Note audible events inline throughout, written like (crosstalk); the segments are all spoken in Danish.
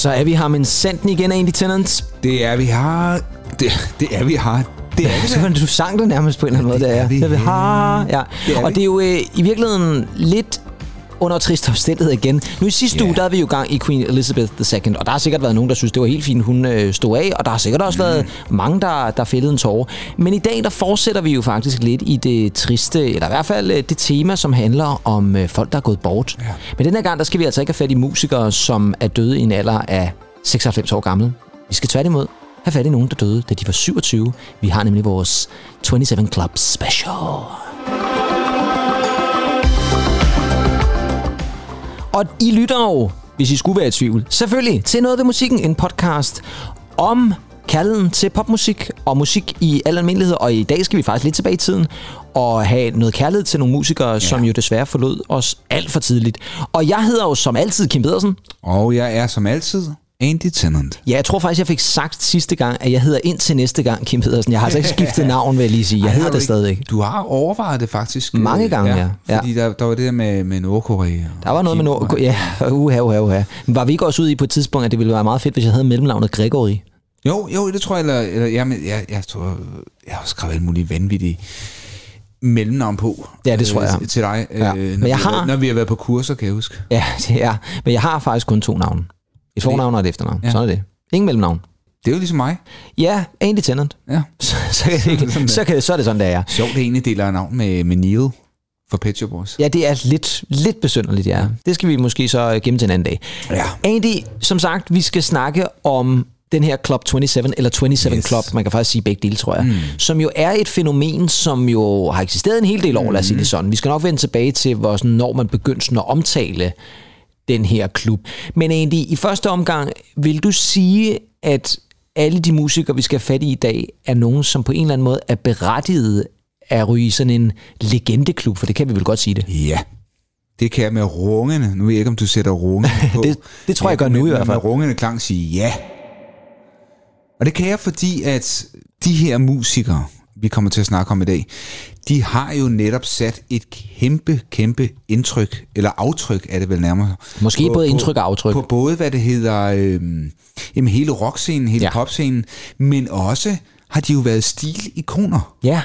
Så er vi her med Senden igen, Andy Tennant. Det er vi har. Det, det er vi har. Det er vi Så du sang det nærmest på en eller anden måde, det er er. vi. Det har. Ja. Det er Og det er jo øh, i virkeligheden lidt under trist omstændighed igen. Nu i sidste Ja. uge, der havde vi jo gang i Queen Elizabeth II, og der har sikkert været nogen, der synes, det var helt fint, hun øh, stod af, og der har sikkert også været mange, der, der fældede en tårer. Men i dag, der fortsætter vi jo faktisk lidt i det triste, eller i hvert fald øh, det tema, som handler om øh, folk, der er gået bort. Ja. Men den her gang, der skal vi altså ikke have fat i musikere, som er døde i en alder af 96 år gammel. Vi skal tværtimod have fat i nogen, der døde, da de var 27. Vi har nemlig vores 27 Club Special. Og I lytter jo, hvis I skulle være i tvivl, selvfølgelig til Noget ved Musikken, en podcast om kærligheden til popmusik og musik i al almindelighed. Og i dag skal vi faktisk lidt tilbage i tiden og have noget kærlighed til nogle musikere, ja. som jo desværre forlod os alt for tidligt. Og jeg hedder jo som altid Kim Pedersen. Og jeg er som altid Andy Tennant. Ja, jeg tror faktisk, jeg fik sagt sidste gang, at jeg hedder indtil næste gang Kim Pedersen. Jeg har altså ikke skiftet (laughs) navn, vil jeg lige sige. Jeg Ej, hedder det stadigvæk. Du har overvejet det faktisk. Mange øh, gange, ja. Ja. Fordi der, der var det der med, med Nordkorea. Der var noget med noget... Ja, (laughs) uha, uha, uha. Men var vi ikke også ude i på et tidspunkt, at det ville være meget fedt, hvis jeg havde mellemnavnet Gregory? Jo, jo, det tror jeg. Eller, eller jamen, jeg, jeg, tror, jeg har skrevet alle mulige vanvittige mellemnavn på. Ja, det tror jeg. øh, Til dig. Ja. Øh, Men når, jeg vi har- når vi har været på kurser, kan jeg huske. Ja, (laughs) det er. Men jeg har faktisk kun to navne. Et fornavn og et efternavn. Ja. Ja. Sådan er det. Ingen mellemnavn. Det er jo ligesom mig. Ja, Andy Tennant. Ja. (laughs) Så, så, kan det, så, kan, så er det sådan, det er. Sjovt, det ene deler navn med, med Neil for Pet Shop Boys. Ja, det er lidt, lidt besynderligt, ja. Det skal vi måske så gemme til en anden dag. Ja. Andy, som sagt, vi skal snakke om den her Club 27, eller 27 yes. Club, man kan faktisk sige begge dele, tror jeg, mm. som jo er et fænomen, som jo har eksisteret en hel del år, lad os sige det sådan. Vi skal nok vende tilbage til, hvor, sådan, når man begyndte sådan at omtale den her klub. Men Andy, i første omgang, vil du sige, at alle de musikere, vi skal have fat i i dag, er nogen, som på en eller anden måde er berettiget at ryge i sådan en legendeklub, for det kan vi vel godt sige det. Ja. Det kan jeg med rungende. Nu ved jeg ikke, om du sætter rungende (laughs) på. Det- det tror jeg, jeg gør nu i med- hvert fald. Med rungende klang sige ja. Og det kan jeg, fordi at de her musikere, vi kommer til at snakke om i dag, de har jo netop sat et kæmpe, kæmpe indtryk, eller aftryk er det vel nærmere. Måske både indtryk og aftryk. På både, hvad det hedder, øh, jamen hele rockscenen, hele ja. popscenen, men også har de jo været stilikoner. Ja,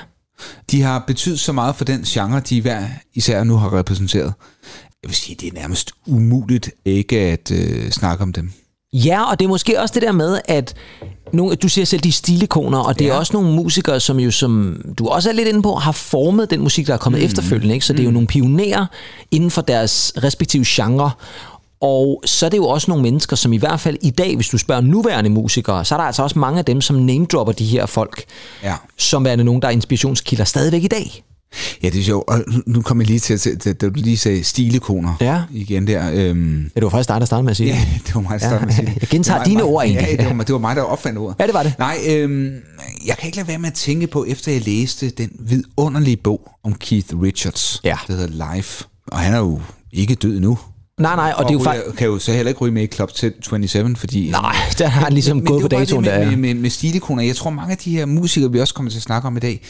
De har betydet så meget for den genre, de hver især nu har repræsenteret. Jeg vil sige, det er nærmest umuligt ikke at øh, snakke om dem. Ja, og det er måske også det der med, at nogle, du siger selv, de er stilikoner, og det ja. er også nogle musikere, som jo, som du også er lidt inde på, har formet den musik, der er kommet mm. efterfølgende. Ikke? Så det er jo nogle pionerer inden for deres respektive genre. Og så er det jo også nogle mennesker, som i hvert fald i dag, hvis du spørger nuværende musikere, så er der altså også mange af dem, som name-dropper de her folk, Ja. som er nogen, der er inspirationskilder stadigvæk i dag. Ja, det er sjovt. Og nu- kommer jeg lige til, at til- da du lige sagde stilikoner Ja. igen der. Øhm, Ja, det var faktisk dig, der startede med at sige ja, det. det var mig, der Ja, startede med at sige det. jeg gentager Det var mig- dine ord, Ja, egentlig. det var, mig- det var mig, der opfandt ordet. Ja, det var det. Nej, øhm, jeg kan ikke lade være med at tænke på, efter jeg læste den vidunderlige bog om Keith Richards, Ja. der hedder Life. Og han er jo ikke død nu. Nej, nej, og, det er jo faktisk... kan jo så heller ikke ryge med i Club 27, fordi... Nej, (laughs) der har han ligesom Men gået det på jo datoen det der. med, ja. med, med, stilikoner. Jeg tror, mange af de her musikere, vi også kommer til at snakke om i dag,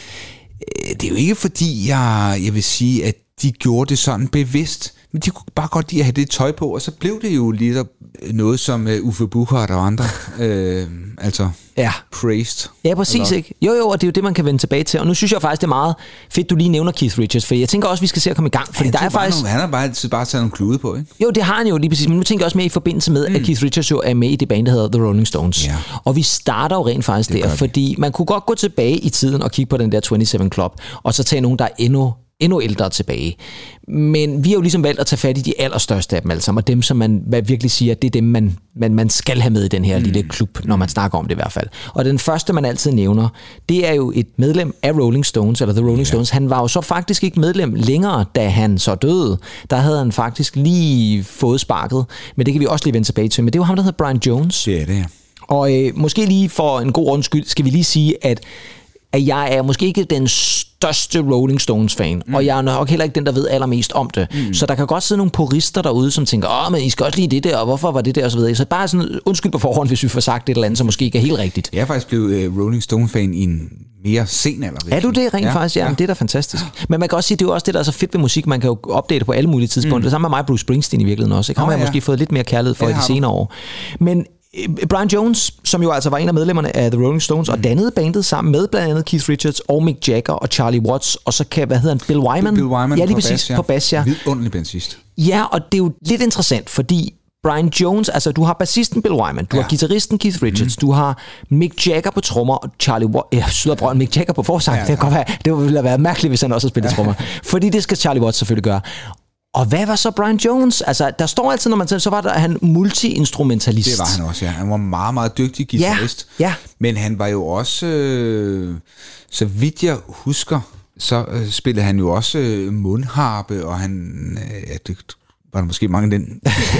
Øh, det er jo ikke fordi, jeg, jeg vil sige, at de gjorde det sådan bevidst, men de kunne bare godt lide at have det tøj på, og så blev det jo lidt noget som uh, Uffe Buchhardt og andre, (laughs) øh, altså Ja. praised. Ja, præcis, ikke? Jo, jo, og det er jo det, man kan vende tilbage til. Og nu synes jeg faktisk, det er meget fedt, du lige nævner Keith Richards, for jeg tænker også, vi skal se at komme i gang, fordi Han, der er faktisk... nogle, han har bare altid bare taget nogle klude på, ikke? Jo, det har han jo lige præcis, men nu tænker jeg også mere i forbindelse med, mm. at Keith Richards jo er med i det band, der hedder The Rolling Stones. Ja. Og vi starter jo rent faktisk Det der, fordi man kunne godt gå tilbage i tiden og kigge på den der 27 Club, og så tage nogen, der er endnu endnu ældre tilbage. Men vi har jo ligesom valgt at tage fat i de allerstørste af dem alle sammen, og dem, som man hvad virkelig siger, det er dem, man, man, man skal have med i den her mm. lille klub, når man snakker om det i hvert fald. Og den første, man altid nævner, det er jo et medlem af Rolling Stones, eller The Rolling yeah. Stones. Han var jo så faktisk ikke medlem længere, da han så døde. Der havde han faktisk lige fået sparket, men det kan vi også lige vende tilbage til. Men det var ham, der hedder Brian Jones. Det er det, ja. Og øh, måske lige for en god ordens skyld, skal vi lige sige, at at jeg er måske ikke den største Rolling Stones-fan, mm. og jeg er nok heller ikke den, der ved allermest om det. Mm. Så der kan godt sidde nogle purister derude, som tænker, åh, men I skal også lide det der, og hvorfor var det der, og så videre. Så bare sådan, undskyld på forhånd, hvis vi får sagt et eller andet, som måske ikke er helt rigtigt. Jeg er faktisk blevet uh, Rolling Stone-fan i en mere sen alder. Er du det rent ja, faktisk? Ja, ja. det er da fantastisk. Men man kan også sige, det er jo også det, der er så fedt ved musik. Man kan jo opdate på alle mulige tidspunkter. Mm. Det samme med mig Bruce Springsteen i virkeligheden også. Ikke? Ham har jeg ja. måske fået lidt mere kærlighed for i de senere år. Men Brian Jones, som jo altså var en af medlemmerne af The Rolling Stones, mm. og dannede bandet sammen med blandt andet Keith Richards og Mick Jagger og Charlie Watts, og så kan, hvad hedder han, Bill Wyman? Bill Wyman ja, lige på præcis, bas, ja. på bas, ja. Vidunderlig bassist. Ja, og det er jo lidt interessant, fordi Brian Jones, altså du har bassisten Bill Wyman, du ja. har guitaristen Keith Richards, mm. du har Mick Jagger på trommer, og Charlie Watts, ja, Syderbrønd, Mick Jagger på forsang, ja, ja. det kan godt være, det ville have været mærkeligt, hvis han også spillede ja. trommer, fordi det skal Charlie Watts selvfølgelig gøre. Og hvad var så Brian Jones? Altså, der står altid, når man tænker, så var der han multi-instrumentalist. Det var han også, ja. Han var meget, meget dygtig guitarist. Ja, ja. Men han var jo også, øh, så vidt jeg husker, så øh, spillede han jo også øh, mundharpe, og han, øh, ja, det var der måske mange den,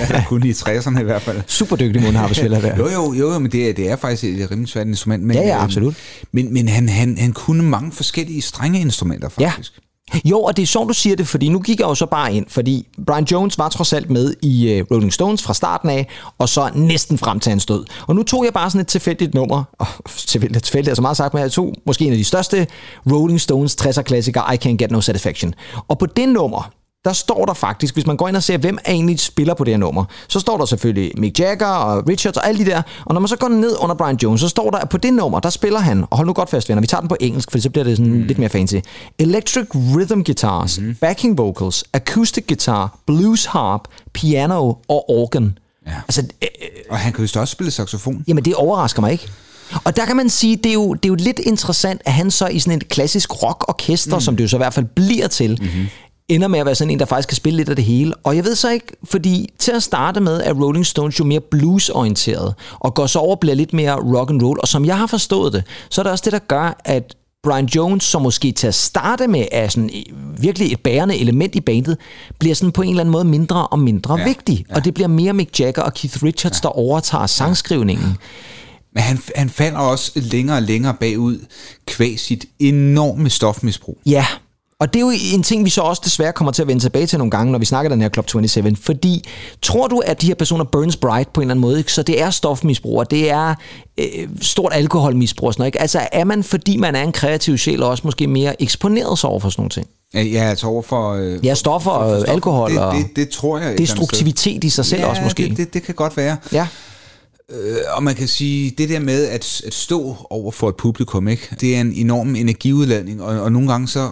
der kunne i 60'erne i hvert fald. Super dygtig mundharpespiller der. (laughs) jo, jo, jo, men det er, det er faktisk et rimelig svært instrument. Men, ja, ja, absolut. Øh, men, men han, han, han kunne mange forskellige strenge instrumenter, faktisk. Ja. Jo, og det er sjovt, du siger det, fordi nu gik jeg jo så bare ind, fordi Brian Jones var trods alt med i uh, Rolling Stones fra starten af, og så næsten frem til hans død. Og nu tog jeg bare sådan et tilfældigt nummer, (laughs) og tilfældigt, tilfældigt er så meget sagt, men jeg tog måske en af de største Rolling Stones 60'er klassikere, I Can't Get No Satisfaction. Og på det nummer, der står der faktisk, hvis man går ind og ser, hvem er egentlig spiller på det her nummer, så står der selvfølgelig Mick Jagger og Richards og alle de der. Og når man så går ned under Brian Jones, så står der, at på det nummer, der spiller han, og hold nu godt fast, venner, vi tager den på engelsk, for så bliver det sådan mm. lidt mere fancy. Electric rhythm guitars, mm. backing vocals, acoustic guitar, blues harp, piano og organ. Ja. Altså, øh, og han kan jo også spille saxofon. Jamen, det overrasker mig ikke. Og der kan man sige, det er jo, det er jo lidt interessant, at han så i sådan et klassisk rockorkester, mm. som det jo så i hvert fald bliver til, mm-hmm ender med at være sådan en, der faktisk kan spille lidt af det hele. Og jeg ved så ikke, fordi til at starte med er Rolling Stones jo mere blues-orienteret, og går så over og bliver lidt mere rock and roll. Og som jeg har forstået det, så er det også det, der gør, at Brian Jones, som måske til at starte med er sådan virkelig et bærende element i bandet, bliver sådan på en eller anden måde mindre og mindre ja, vigtig. Ja. Og det bliver mere Mick Jagger og Keith Richards, ja. der overtager sangskrivningen. Ja. Men han, han falder også længere og længere bagud kvæg sit enorme stofmisbrug. Ja, og det er jo en ting, vi så også desværre kommer til at vende tilbage til nogle gange, når vi snakker den her Club 27. Fordi tror du, at de her personer burns bright på en eller anden måde? Ikke? Så det er stofmisbrug, og det er øh, stort alkoholmisbrug og sådan noget. Ikke? Altså er man, fordi man er en kreativ sjæl, også måske mere eksponeret sig over for sådan nogle ting? Ja, altså over for... Øh, ja, stoffer og alkohol det, og det, det, det tror jeg. Destruktivitet i sig selv ja, også måske. Det, det, det kan godt være. Ja. Øh, og man kan sige, det der med at, at stå over for et publikum, ikke? det er en enorm energiudladning, og, og nogle gange så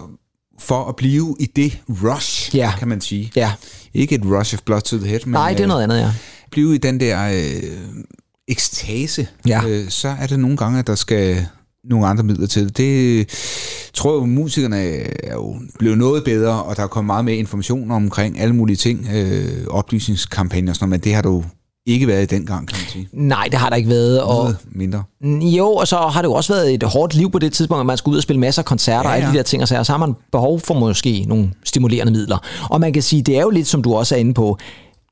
for at blive i det rush, ja. kan man sige. Ja. Ikke et rush of blood to the head, men Nej, det er noget andet, ja. blive i den der øh, ekstase, ja. øh, så er det nogle gange, at der skal nogle andre midler til. Det tror jeg musikerne er jo blevet noget bedre, og der er kommet meget mere information omkring alle mulige ting, øh, oplysningskampagner og sådan noget, men det har du ikke været i den gang, kan man sige. Nej, det har der ikke været. Og Noget mindre. Jo, og så har det jo også været et hårdt liv på det tidspunkt, at man skulle ud og spille masser af koncerter ja, ja. og alle de der ting, og så, så har man behov for måske nogle stimulerende midler. Og man kan sige, det er jo lidt, som du også er inde på,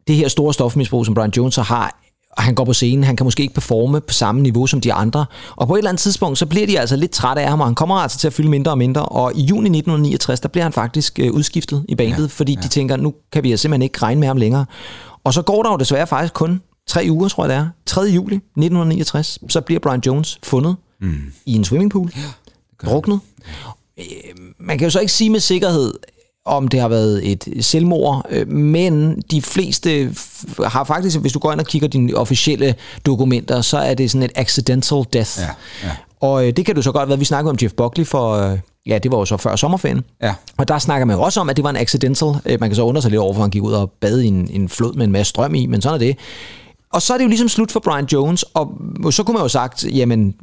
det her store stofmisbrug, som Brian Jones har, og han går på scenen, han kan måske ikke performe på samme niveau som de andre. Og på et eller andet tidspunkt, så bliver de altså lidt trætte af ham, og han kommer altså til at fylde mindre og mindre. Og i juni 1969, der bliver han faktisk øh, udskiftet i bandet, ja, fordi ja. de tænker, nu kan vi simpelthen ikke regne med ham længere. Og så går der jo desværre faktisk kun tre uger, tror jeg det er. 3. juli 1969, så bliver Brian Jones fundet mm. i en swimmingpool, ja, druknet. Øh, man kan jo så ikke sige med sikkerhed, om det har været et selvmord, øh, men de fleste har faktisk, hvis du går ind og kigger dine officielle dokumenter, så er det sådan et accidental death. Ja, ja. Og øh, det kan du så godt være, vi snakkede om Jeff Buckley for, ja, det var jo så før sommerferien. Ja. Og der snakker man jo også om, at det var en accidental. Man kan så undre sig lidt over, for han gik ud og bad i en, en flod med en masse strøm i, men sådan er det. Og så er det jo ligesom slut for Brian Jones, og så kunne man jo sagt, jamen,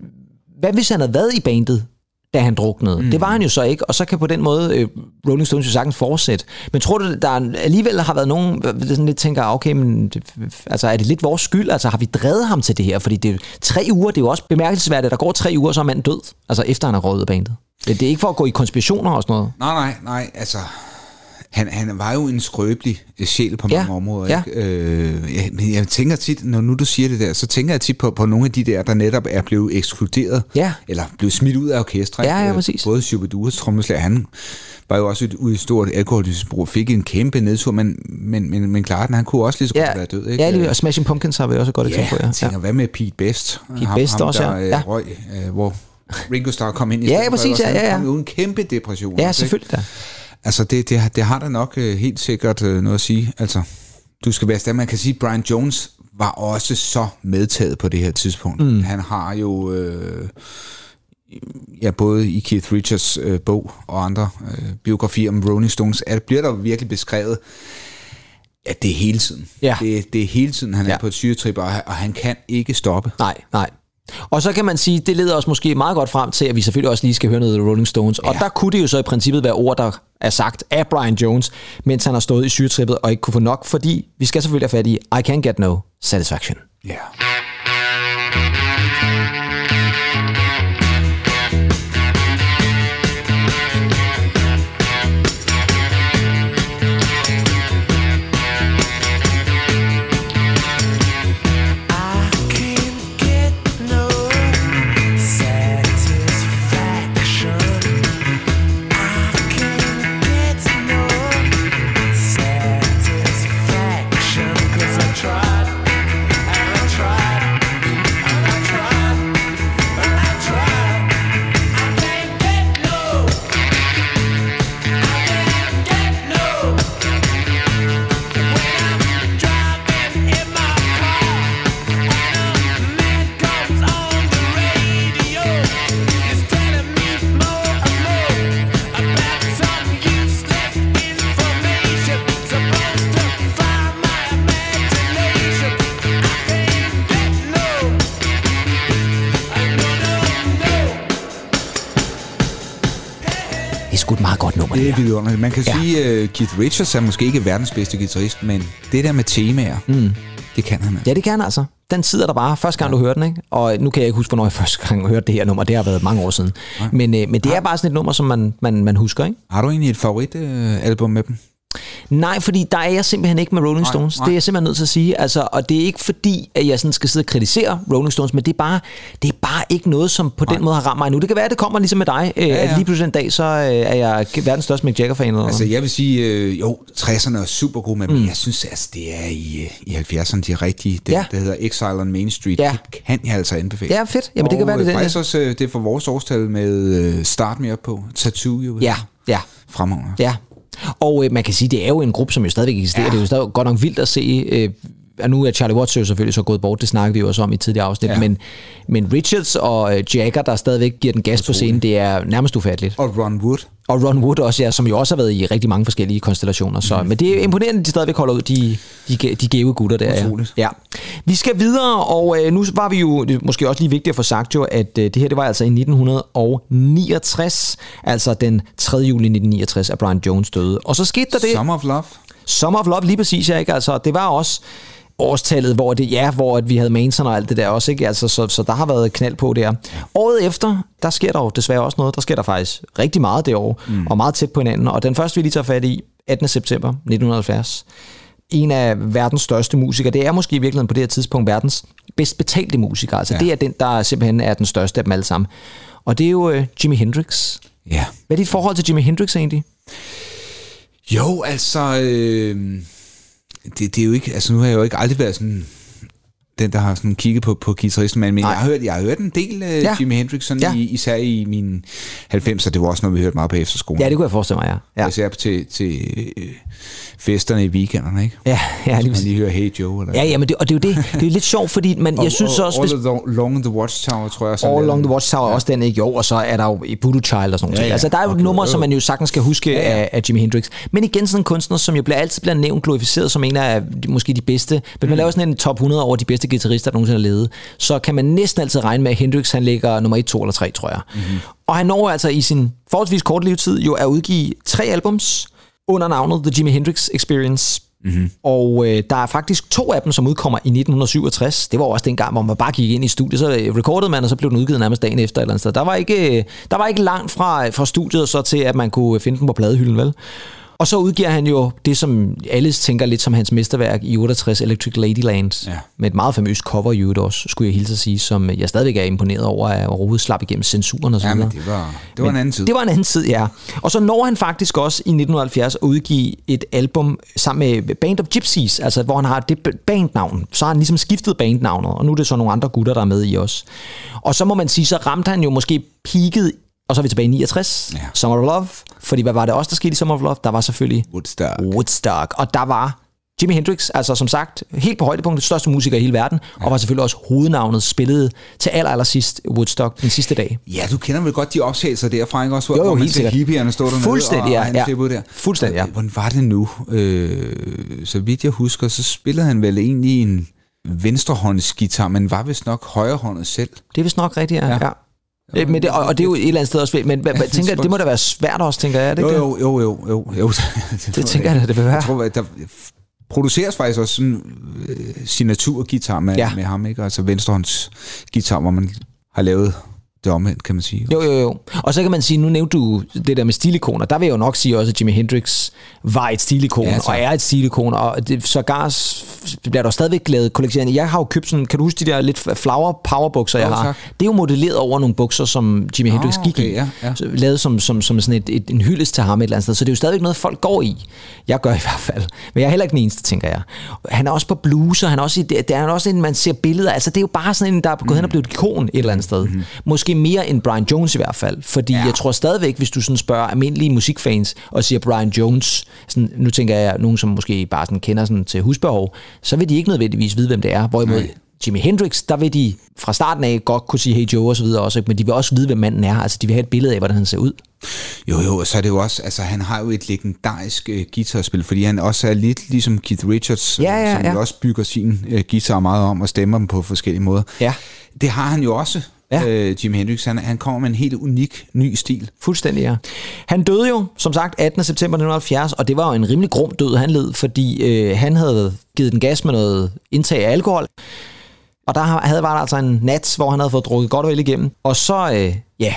hvad hvis han havde været i bandet, da han druknede? Mm. Det var han jo så ikke, og så kan på den måde øh, Rolling Stones jo sagtens fortsætte. Men tror du, der alligevel har været nogen, der sådan lidt tænker, okay, men det, altså, er det lidt vores skyld? Altså har vi drevet ham til det her? Fordi det, tre uger, det er jo også bemærkelsesværdigt, at der går tre uger, så er manden død, altså efter han har røget bandet. Det er ikke for at gå i konspirationer og sådan noget. Nej, nej, nej, altså Han, han var jo en skrøbelig sjæl på mange Ja, områder. ja. Ikke? Øh, ja, men jeg tænker tit, når nu du siger det der, så tænker jeg tit på, på nogle af de der, der netop er blevet ekskluderet, Ja. eller blevet smidt ud af orkestre. Ja, ja, ikke? præcis. Både Shubiduras trommeslager, han var jo også ude i stort alkoholmisbrug, fik en kæmpe nedtur, men, men, men, men klart, han kunne også lige så godt Ja, være død. Ikke? ja lige, og Smashing Pumpkins har vi også et godt Ja, eksempel på. jeg tænker, hvad med Pete Best? Pete Best også, der, ja. øh, Ja. Røg, øh, hvor Ringo Starr kom ind i Ja, stedet for, præcis, ellers ja, ja, ja. kom jo en kæmpe depression. Ja, ikke? selvfølgelig da. Altså, det, det, har- det har da nok øh, helt sikkert øh, noget at sige. Altså, du skal være stærk. Man kan sige, at Brian Jones var også så medtaget på det her tidspunkt. Mm. Han har jo... Øh, ja, både i Keith Richards øh, bog og andre øh, biografier om Rolling Stones, at bliver der virkelig beskrevet, at det er hele tiden. Ja. Det, det er hele tiden, han er Ja. på et syretrip, og, og han kan ikke stoppe. Nej, nej. Og så kan man sige, det leder os måske meget godt frem til, at vi selvfølgelig også lige skal høre noget Rolling Stones. Og Ja. der kunne det jo så i princippet være ord, der er sagt af Brian Jones, mens han har stået i syretrippet og ikke kunne få nok, fordi vi skal selvfølgelig have fat i I Can't Get No Satisfaction. Ja. I Det er vidunderligt. Man kan Ja. ja. sige, at Keith Richards er måske ikke verdens bedste guitarist, men det der med temaer, mm. det kan han. Ja, det kan han altså. Den sidder der bare, første gang du hører den, ikke? Og nu kan jeg ikke huske, hvornår jeg (laughs) første gang hørte det her nummer. Det har været mange år siden. Men, øh, men det er bare sådan et nummer, som man, man, man husker, ikke? Har du egentlig et favoritalbum med dem? Nej, fordi der er jeg simpelthen ikke med Rolling Nej, Stones. nej. Det er jeg simpelthen nødt til at sige. Altså, og det er ikke fordi, at jeg sådan skal sidde og kritisere Rolling Stones, men det er bare, det er bare ikke noget, som på den måde har ramt mig nu. Det kan være, at det kommer ligesom med dig, ja, ja. at lige pludselig en dag, så øh, er jeg verdens største Mick Jagger-fan. Eller Altså, jeg vil sige, øh, jo, 60'erne er super gode dem, mm. men jeg synes, altså, det er i, øh, i 70'erne, de er rigtige. Det, Ja. det hedder Exile on Main Street. Ja. Det kan jeg altså anbefale. Ja, fedt. Jamen, det kan og, være, det er øh, den, faktisk også, øh, det er for vores årstal med øh, Start Me Up på. Tattoo, jo. Ja, ja, Fremragende. ja. Og øh, man kan sige, det er jo en gruppe, som jo stadigvæk eksisterer. Ja. Det er jo stadig godt nok vildt at se... Øh, og nu er Charlie Watts jo selvfølgelig så gået bort, det snakkede vi jo også om i tidligere afsnit, ja. Men, men Richards og øh, Jagger, der stadigvæk giver den gas på scenen, det er nærmest ufatteligt. Og Ron Wood. Og Ron Wood også, ja, som jo også har været i rigtig mange forskellige konstellationer. Så, mm. Men det er imponerende, at de stadigvæk holder ud, de, de, de gave gutter der. Utroligt. Ja. ja. Vi skal videre, og øh, nu var vi jo, det måske også lige vigtigt at få sagt jo, at øh, det her det var altså i 1969, altså den 3. juli 1969, at Brian Jones døde. Og så skete der det... Summer of Love. Summer of Love, lige præcis, ja, ikke? Altså, det var også årstallet, hvor det, ja, hvor at vi havde Manson og alt det der også, ikke? Altså, så, så der har været knald på der. Året efter, der sker der jo desværre også noget. Der sker der faktisk rigtig meget det år, mm. og meget tæt på hinanden. Og den første, vi lige tager fat i, 18. september 1970. En af verdens største musikere. Det er måske i virkeligheden på det her tidspunkt verdens bedst betalte musiker. Altså, ja. det er den, der simpelthen er den største af dem alle sammen. Og det er jo uh, Jimi Hendrix. Ja. Hvad er dit forhold til Jimi Hendrix egentlig? Jo, altså... Øh, det, det er jo ikke... Altså, nu har jeg jo ikke aldrig været sådan den, der har sådan kigget på, på guitaristen, men, men jeg har, hørt, jeg har hørt en del af Ja. ja. Jimi Hendrix, sådan Ja. i, især i mine 90'er. Det var også noget, vi hørte meget på efterskolen. Ja, det kunne jeg forestille mig, ja. Ja, Især til, til øh, festerne i weekenderne, ikke? ja, ja lige Man lige hører Hey Joe. Eller Ja, ja, men det, og det er jo det. Det er lidt sjovt, fordi man, jeg synes og, også, All hvis Along the Watchtower, tror jeg. sådan All. Along the Watchtower ja. også den, ikke? Jo, og så er der jo i Voodoo Child og sådan noget. Ja, Ja. Altså, der er jo Okay, numre, som man jo sagtens skal huske ja, Ja. Af, af Jimi Hendrix. Men igen sådan en kunstner, som jo bliver altid bliver nævnt, glorificeret som en af måske de bedste. Hvis man Mm. laver sådan en top 100 over de bedste guitarister, der nogensinde har levet, så kan man næsten altid regne med, at Hendrix han ligger nummer 1, 2 eller 3, tror jeg. Mhm. Mm-hmm. Og han når altså i sin forholdsvis korte levetid jo at udgive tre albums under navnet The Jimi Hendrix Experience. Mm-hmm. Og øh, der er faktisk to af dem, som udkommer i 1967. Det var også dengang, hvor man bare gik ind i studiet, så øh, recordede man, og så blev den udgivet nærmest dagen efter eller andet sted. Der var ikke, øh, der var ikke langt fra, fra studiet så til, at man kunne finde den på pladehylden, vel? Og så udgiver han jo det, som alle tænker lidt som hans mesterværk i 68, Electric Ladyland, Ja. med et meget famøst cover i øvrigt også, skulle jeg hilse at sige, som jeg stadigvæk er imponeret over, at overhovedet slap igennem censuren og så Ja, videre. men det var, det var en anden tid. Det var en anden tid, ja. Og så når han faktisk også i 1970 at udgive et album sammen med Band of Gypsies, altså hvor han har det bandnavn. Så har han ligesom skiftet bandnavnet, og nu er det så nogle andre gutter, der er med i os. Og så må man sige, så ramte han jo måske peaked, og så er vi tilbage i 69, Ja. Summer of Love. Fordi hvad var det også, der skete i Summer of Love? Der var selvfølgelig Woodstock. Woodstock, og der var Jimi Hendrix, altså som sagt, helt på højdepunktet, største musiker i hele verden, ja. og var selvfølgelig også hovednavnet, spillede til aller, aller sidst Woodstock den sidste dag. Ja, du kender vel godt de optagelser derfra, ikke også? Hvor, Jo, jo, hvor man helt ser hippierne stå dernede, Fuldstændig, og, ja, og han ja. der. Fuldstændig, ja. Hvordan var det nu? Øh, så vidt jeg husker, så spillede han vel egentlig en venstrehåndsgitar, men var vist nok højrehåndet selv. Det er vist nok rigtigt, ja. Ja. ja. Ja. Men det, og, og det er jo et eller andet sted også, men hvad, hvad, tænker, det må da være svært også, tænker jeg, det Jo, ikke jo, jo, jo, jo. jo. (laughs) det, Det tænker jeg, det vil være. Jeg tror, der produceres faktisk også sådan øh, signaturgitar med, Ja. ja. med ham, ikke? Altså venstrehåndsgitar, hvor man har lavet det omvendt, kan man sige. Jo, jo, jo. Og så kan man sige, nu nævnte du det der med stilikoner. Der vil jeg jo nok sige også, at Jimi Hendrix var et stilikon, Ja, tak. og er et stilikon, og det, sågar s- bliver der stadigvæk lavet kollektioner. Jeg har jo købt sådan, kan du huske de der lidt flower powerbukser, jeg Jo, har? tak. Det er jo modelleret over nogle bukser, som Jimi Hendrix gik okay, i. ja, ja. Så Lavet som, som, som sådan et, et, en hyldest til ham et eller andet sted. Så det er jo stadigvæk noget, folk går i. Jeg gør i hvert fald. Men jeg er heller ikke den eneste, tænker jeg. Han er også på bluser, han er også, i, det er også en, man ser billeder. Altså det er jo bare sådan en, der er gået hen og blevet et ikon et eller andet sted. Mhm. Måske mere end Brian Jones i hvert fald. Fordi ja. jeg tror stadigvæk, hvis du sådan spørger almindelige musikfans og siger Brian Jones, sådan, nu tænker jeg nogen, som måske bare sådan kender sådan til husbehov, så vil de ikke nødvendigvis vide, hvem det er. Hvorimod Nej. Jimi Hendrix, der vil de fra starten af godt kunne sige Hey Joe og så videre også, men de vil også vide, hvem manden er. Altså de vil have et billede af, hvordan han ser ud. Jo, jo, og så er det jo også, altså han har jo et legendarisk øh, guitarspil, fordi han også er lidt ligesom Keith Richards, Ja, ja, som ja. jo også bygger sin øh, guitar meget om og stemmer dem på forskellige måder. Ja. Det har han jo også, Ja. øh, Jimi Hendrix. Han, han kommer med en helt unik ny stil. Fuldstændig, ja. Han døde jo, som sagt, 18. september 1970, og det var jo en rimelig grum død, han led, fordi øh, han havde givet den gas med noget indtag af alkohol. Og der havde var der altså en nat, hvor han havde fået drukket godt og vel igennem. Og så, øh, ja,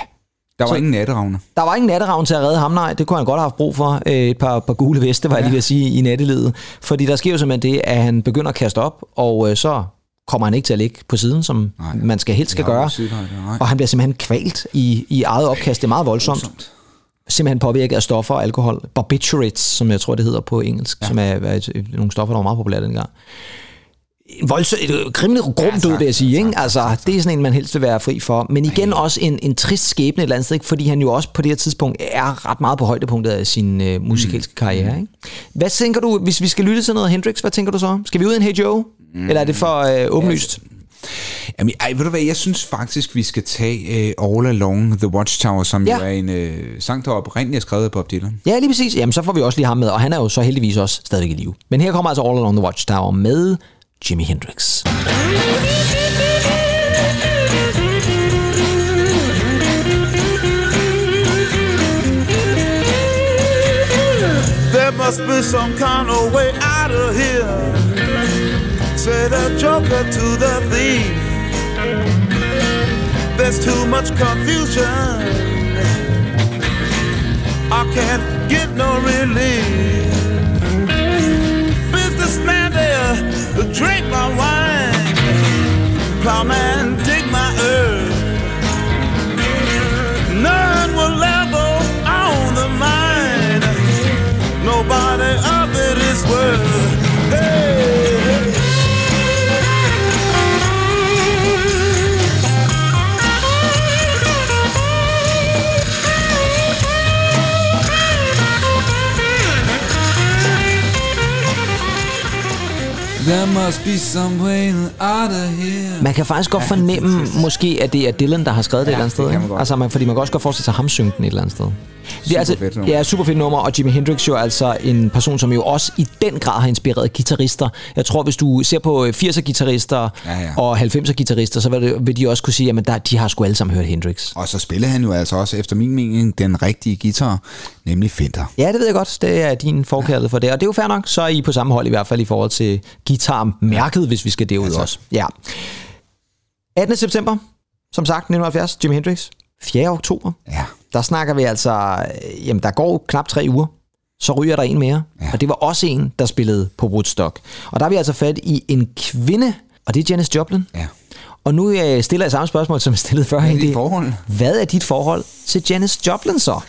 Der var Så- ingen natteravne. der var ingen natteravn til at redde ham, nej. Det kunne han godt have haft brug for. Øh, et par, par gule veste, var jeg lige ved at sige, i nattelivet. Fordi der sker jo simpelthen det, at han begynder at kaste op, og øh, så kommer han ikke til at ligge på siden, som Nej. man skal helst skal gøre. nej. Og han bliver simpelthen kvalt i, i eget opkast. Det er meget voldsomt. Voldsomt. simpelthen påvirket af stoffer og alkohol. Barbiturates, som jeg tror, det hedder på engelsk, ja. som er, er et, nogle stoffer, der var meget populære dengang. En voldsom, et rimelig grum Ja, død, vil jeg sige. tak, Ikke? Altså, tak, tak. det er sådan en, man helst vil være fri for. Men igen også en, en trist skæbne et eller andet sted, ikke? fordi han jo også på det her tidspunkt er ret meget på højdepunktet af sin øh, musikalske karriere. Ikke? Hvad tænker du, hvis vi skal lytte til noget Hendrix, hvad tænker du så? Skal vi ud i en Hey Joe? Mm. Eller er det for øh, åbenlyst? Jamen, ej, ved du hvad, jeg synes faktisk, vi skal tage uh, All Along the Watchtower, som Ja. jo er en uh, sang, der oprindeligt er skrevet af Bob Dylan. Ja, lige præcis. Jamen, så får vi også lige ham med, og han er jo så heldigvis også stadigvæk i live. Men her kommer altså All Along the Watchtower med Jimi Hendrix. There must be some kind of way out of here. Said the joker to the thief. There's too much confusion. I can't get no relief. Businessman there drink my wine. Plowman dig my earth. Man kan faktisk godt fornemme, måske, at det er Dylan, der har skrevet det et eller andet sted. man. Altså, man, fordi man kan også godt forestille sig ham synge den et eller andet sted. Det er altså, fedt nummer. ja, super fedt nummer, og Jimi Hendrix jo er altså en person, som jo også i den grad har inspireret guitarister. Jeg tror, hvis du ser på 80'er guitarister Ja, ja. og 90'er guitarister, så vil, det, vil de også kunne sige, at der, de har sgu alle sammen hørt Hendrix. Og så spiller han jo altså også, efter min mening, den rigtige guitar, nemlig Fender. Ja, det ved jeg godt. Det er din forkærlighed for det. Og det er jo fair nok, så er I på samme hold i hvert fald i forhold til guitarmærket, hvis vi skal derud Altså. også. Ja. 18. september, som sagt, 1970, Jimi Hendrix. 4. oktober, Ja. der snakker vi altså, øh, jamen der går knap tre uger, så ryger der en mere. Ja. Og det var også en, der spillede på Woodstock. Og der er vi altså fat i en kvinde, og det er Janis Joplin. Ja. Og nu øh, stiller jeg samme spørgsmål, som jeg stillede før. Hvad er dit forhold? Hvad er dit forhold til Janis Joplin så?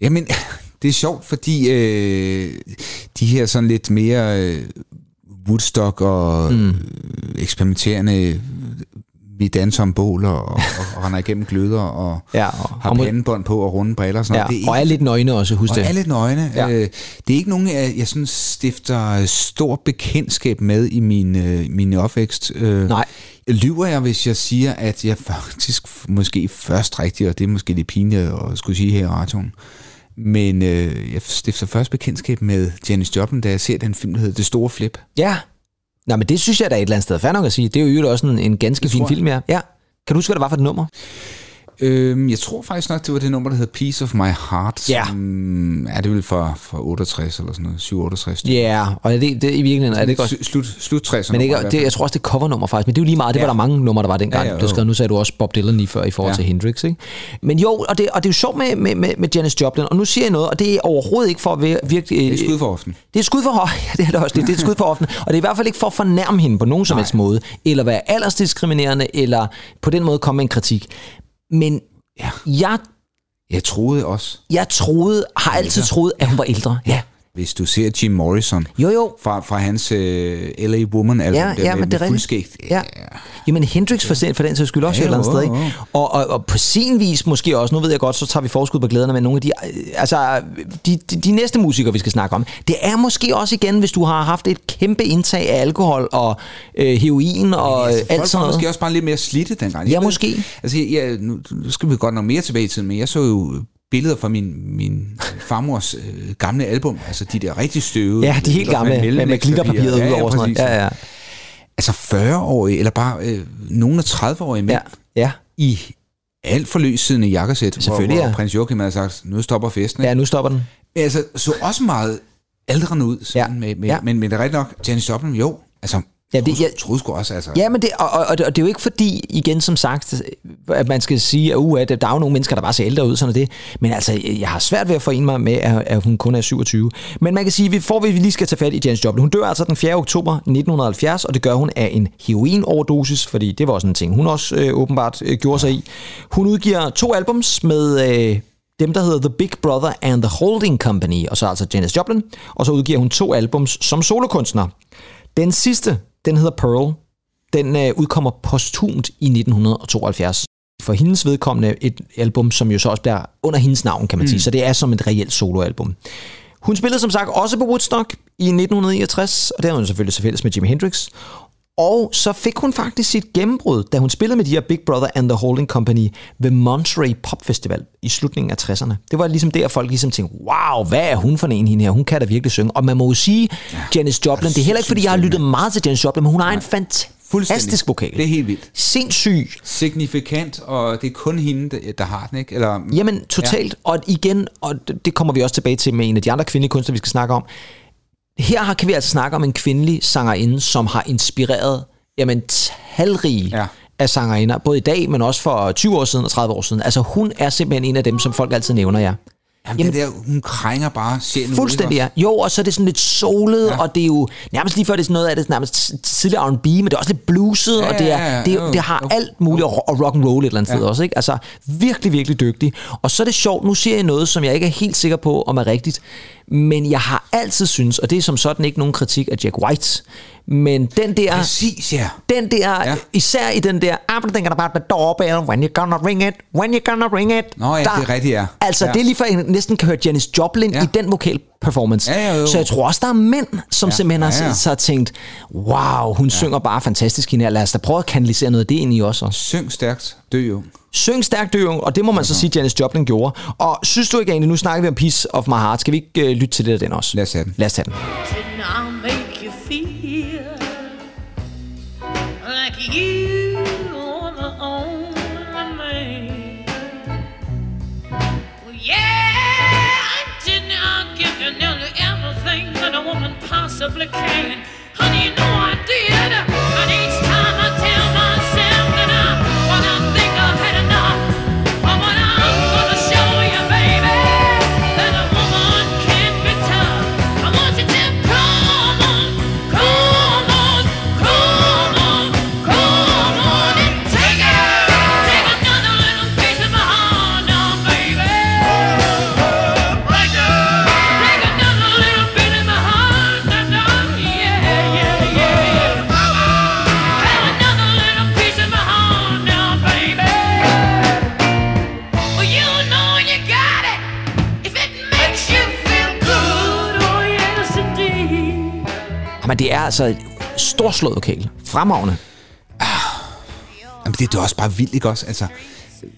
Jamen, (laughs) det er sjovt, fordi øh, de her sådan lidt mere øh, Woodstock og mm. eksperimenterende vi danser om bål og, og, og render igennem gløder og, Ja, og- og har og pandebånd på og runde briller og sådan Ja, noget. Det er og er lidt nøgne også, husk og det. er lidt nøgne. Ja. Øh, det er ikke nogen, jeg, jeg sådan stifter stor bekendtskab med i min, øh, min opvækst. Øh, Nej. Lyver jeg, hvis jeg siger, at jeg (laughs) faktisk måske først rigtigt, og det er måske lidt pinligt at skulle sige her i radioen, men øh, jeg stifter først bekendtskab med Janis Joplin, da jeg ser den film, der hedder Det Store Flip. Ja. Nå, men det synes jeg da er et eller andet sted fair nok at sige. Det er jo også en, en ganske Det fin film, ja. ja. Kan du huske, hvad det var for et nummer? Øhm, jeg tror faktisk nok, det var det nummer, der hedder Piece of My Heart. Ja. Som, er det vel fra, fra 68 eller sådan noget, 768? Ja, yeah, og det, det, i virkeligheden er det godt. Slut, slut, slut 60'erne. Men ikke, det, jeg tror også, det er covernummer faktisk, men det er jo lige meget, det ja. Ja. var der mange numre, der var dengang. Ja, Ja, ja, ja, du skrev, nu sagde du også Bob Dylan lige før i forhold ja. Ja. til Hendrix, ikke? Men jo, og det, og det er jo sjovt med, med, med, med Janis Joplin, og nu siger jeg noget, og det er overhovedet ikke for at være virkelig... Det er skud for often. Det er skud for (laughs) ja, det er det også. Det, det er skud for often. Og det er i hvert fald ikke for at fornærme hende på nogen som helst måde, eller være aldersdiskriminerende, eller på den måde komme med en kritik. Men Ja. jeg, Jeg troede også, jeg troede, har altid troet, at hun var ældre. Ja. Hvis du ser Jim Morrison Jo, jo. fra, fra hans uh, LA Woman album, Ja, der ja, med, men det er fuldskægt. Ja. Jamen Hendrix for, for den sags skyld også Ja, ja, et eller andet jo, sted, ikke? Og, og, og på sin vis måske også, nu ved jeg godt, så tager vi forskud på glæderne, men nogle af de, øh, altså, de, de, de næste musikere, vi skal snakke om, det er måske også igen, hvis du har haft et kæmpe indtag af alkohol og øh, heroin og altså, øh, alt sådan noget. måske også bare lidt mere slidte dengang. Ja, Jeg ved- måske. Altså, jeg, nu, nu skal vi godt nok mere tilbage i tiden, men jeg så jo billeder fra min, min farmors øh, gamle album, altså de der rigtig støvede. Ja, de helt gamle, med, med glitterpapiret ja, ud over sådan præcis. noget. Ja, ja. Altså 40-årige, eller bare øh, nogle af 30-årige mænd, Ja, ja. i alt for løssiddende jakkesæt, Selvfølgelig, hvor, hvor ja. prins Joachim havde sagt, nu stopper festen. ja, nu stopper den. Altså, så også meget ældre ud, sådan Ja, med, med, ja. men, men det er rigtigt nok, Janis Joplin, jo, altså, Ja, det- jeg- troede sgu også, altså, Ja, men det, og, og, og det og det er jo ikke fordi, igen som sagt, at man skal sige, at, uh, at der er jo nogle mennesker, der bare ser ældre ud, sådan det. Men altså, jeg har svært ved at forene mig med, at, at hun kun er 27. Men man kan sige, at for vi lige skal tage fat i Janis Joplin, hun dør altså den 4. oktober 1970, og det gør hun af en heroin-overdosis, fordi det var også en ting, hun også øh, åbenbart øh, gjorde sig i. Hun udgiver to albums med... Øh, dem, der hedder The Big Brother and The Holding Company, og så altså Janis Joplin, og så udgiver hun to albums som solokunstner. Den sidste, den hedder Pearl. Den øh, udkommer posthumt i 1972. For hendes vedkommende et album, som jo så også bliver under hendes navn, kan man sige. Så det er som et reelt soloalbum. Hun spillede som sagt også på Woodstock i 1969, og det har hun selvfølgelig så fælles med Jimi Hendrix. Og så fik hun faktisk sit gennembrud, da hun spillede med de her Big Brother and the Holding Company ved Monterey Pop Festival i slutningen af 60'erne. Det var ligesom der, folk ligesom tænkte, wow, hvad er hun for en hende her? Hun kan da virkelig synge. Og man må jo sige, ja. Janis Joplin, det er heller ikke, fordi jeg har lyttet meget til Janis Joplin, men hun har en fantastisk vokal. Det er helt vildt. Sindssyg. Signifikant, og det er kun hende, der, der har den, ikke? Eller, Jamen, totalt. Ja. Og igen, og det kommer vi også tilbage til med en af de andre kvindelige kunstnere, vi skal snakke om. Her har- kan vi altså snakke om en kvindelig sangerinde, som har inspireret jamen, talrige ja. Af sangerinder, både i dag, men også for 20 år siden og 30 år siden. Altså, hun er simpelthen en af dem, som folk altid nævner, ja. Jamen, Jamen, det der, hun krænger bare sjælen Fuldstændig, ja. Jo, og så er det sådan lidt solet, ja. og det er jo nærmest lige før, det er sådan noget af det nærmest tidligere R&B, men det er også lidt bluset, Ja, og det, er, ja, ja, det, jo, det har jo. alt muligt, og og rock and roll et eller andet ja. sted også, ikke? Altså, virkelig, virkelig dygtig. Og så er det sjovt, nu siger jeg noget, som jeg ikke er helt sikker på, om er rigtigt, men jeg har altid synes, og det er som sådan ikke nogen kritik af Jack White, men den der... Præcis, ja. Den der, ja. Især i den der, I'm thinking about the doorbell, when you gonna ring it, when you gonna ring it. Nå ja, det er rigtigt, ja. Altså, Ja. det er lige før, jeg næsten kan høre Janis Joplin ja. I den vokal performance. Ja, ja, jo. Så jeg tror også, der er mænd, som ja. Simpelthen har, ja, ja. har tænkt, wow, hun ja. synger bare fantastisk hende her. Lad os da prøve at kanalisere noget af det ind i os også. Syng stærkt, dø jo. Syng stærkt dø, og det må man så sige, Janis Joplin gjorde. Og synes du ikke egentlig, nu snakker vi om Piece of My Heart, skal vi ikke uh, lytte til det af den også? Lad os have den. Lad os tage den. I'll like you are the only man. Well, yeah, didn't I give you nearly everything that a woman possibly can? Honey, you know I altså et storslået lokal. Fremragende. Jamen, det, er også bare vildt, ikke også? Altså,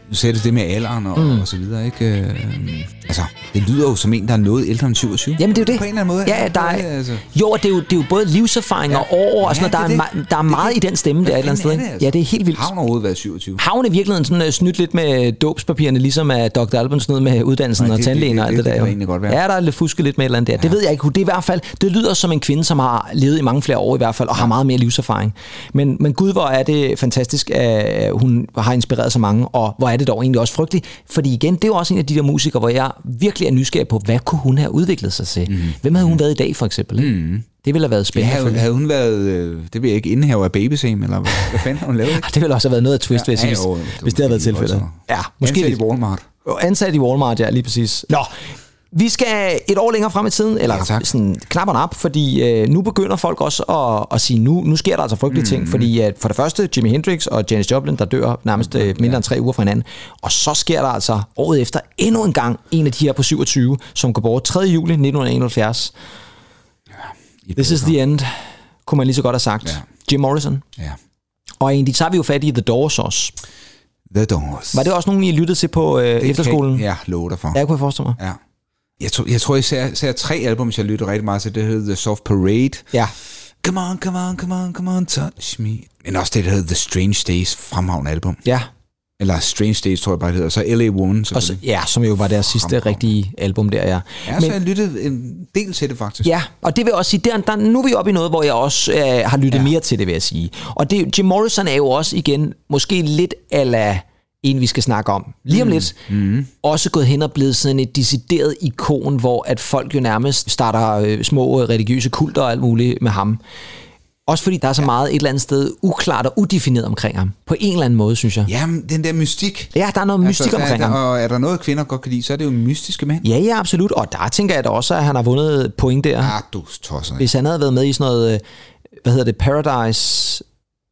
nu sagde du det med alderen og, mm. og så videre, ikke? Øh, altså, det lyder jo som en, der er noget ældre end 27. Jamen det er jo det. På en eller anden måde. Ja, ja, der er, altså. Jo, det er jo, det er jo både livserfaring og år og sådan Ja, noget. Der, er, det. der er meget det. i den stemme der et eller andet sted. det, altså? Ja, det er helt vildt. Har hun overhovedet været 27? Havn er virkelig sådan uh, snydt lidt med dåbspapirerne, ligesom at Dr. Alban snød med uddannelsen Nej, og tandlægen og alt det- det, der. det kan godt være. Ja, der er lidt fusket lidt med et eller andet der. Det ved jeg ikke. Det er i hvert fald, det lyder som en kvinde, som har levet i mange flere år i hvert fald, og har meget mere livserfaring. Men, men gud, hvor er det fantastisk, at hun har inspireret så mange, og hvor er det dog egentlig også frygteligt. Fordi igen, det er jo også en af de der musikere, hvor jeg virkelig er nysgerrig på, hvad kunne hun have udviklet sig til? Mm. Hvem havde hun været i dag, for eksempel? Ikke? Mm. Det ville have været Ja, spændende. at havde, havde hun været, øh, det ved jeg ikke, indehaver af babysam, eller hvad, hvad fanden har hun lavet? Ikke? (laughs) Det ville også have været noget af twist, ja, jeg Ja, jo, hvis, det hvis det havde været tilfældet. Ja, måske Ansat lidt. i Walmart. Ansat i Walmart, ja, lige præcis. Nå, vi skal et år længere frem i tiden, eller Ja, ja, tak. sådan knap og nap, fordi øh, nu begynder folk også at, at sige, nu, nu sker der altså frygtelige Mhm. ting, fordi at for det første, Jimi Hendrix og Janis Joplin, der dør nærmest øh, mindre end tre uger fra hinanden, og så sker der altså året efter endnu en gang en af de her på 27, som går bort 3. juli 1971. I This is the end, kunne man lige så godt have sagt. Ja. Jim Morrison. Ja. Og egentlig tager vi jo fat i The Doors også. The Doors. Var det også nogen, I lyttede til på øh, Det efterskolen? Kan, ja, lover dig for. Ja, kunne jeg forestille mig. Ja. Jeg tror, jeg tror især, især tre album, jeg lytter rigtig meget til. Det hedder The Soft Parade. Ja. Come on, come on, come on, come on, touch me. Men også det, der hedder The Strange Days, fremragende album. Ja, Eller Strange Days, tror jeg bare, det hedder. Så L.A. Woman, og så, ja, som jo var deres sidste rigtige album der, ja. Ja, så har jeg lyttet en del til det, faktisk. Ja, og det vil jeg også sige, der, der, nu er vi oppe i noget, hvor jeg også øh, har lyttet ja. mere til det, vil jeg sige. Og det, Jim Morrison er jo også igen, måske lidt ala en, vi skal snakke om lige om mm. lidt, mm. også gået hen og blevet sådan et decideret ikon, hvor at folk jo nærmest starter øh, små øh, religiøse kulter og alt muligt med ham. Også fordi der er så ja. meget et eller andet sted uklart og udefineret omkring ham. På en eller anden måde, synes jeg. Jamen, den der mystik. Ja, der er noget mystik altså, omkring der, ham. Og er der noget, kvinder godt kan lide, så er det jo mystiske mænd. Ja, ja, absolut. Og der tænker jeg da også, at han har vundet point der. Ah, du tosser. Hvis han havde været med i sådan noget, øh, hvad hedder det, Paradise...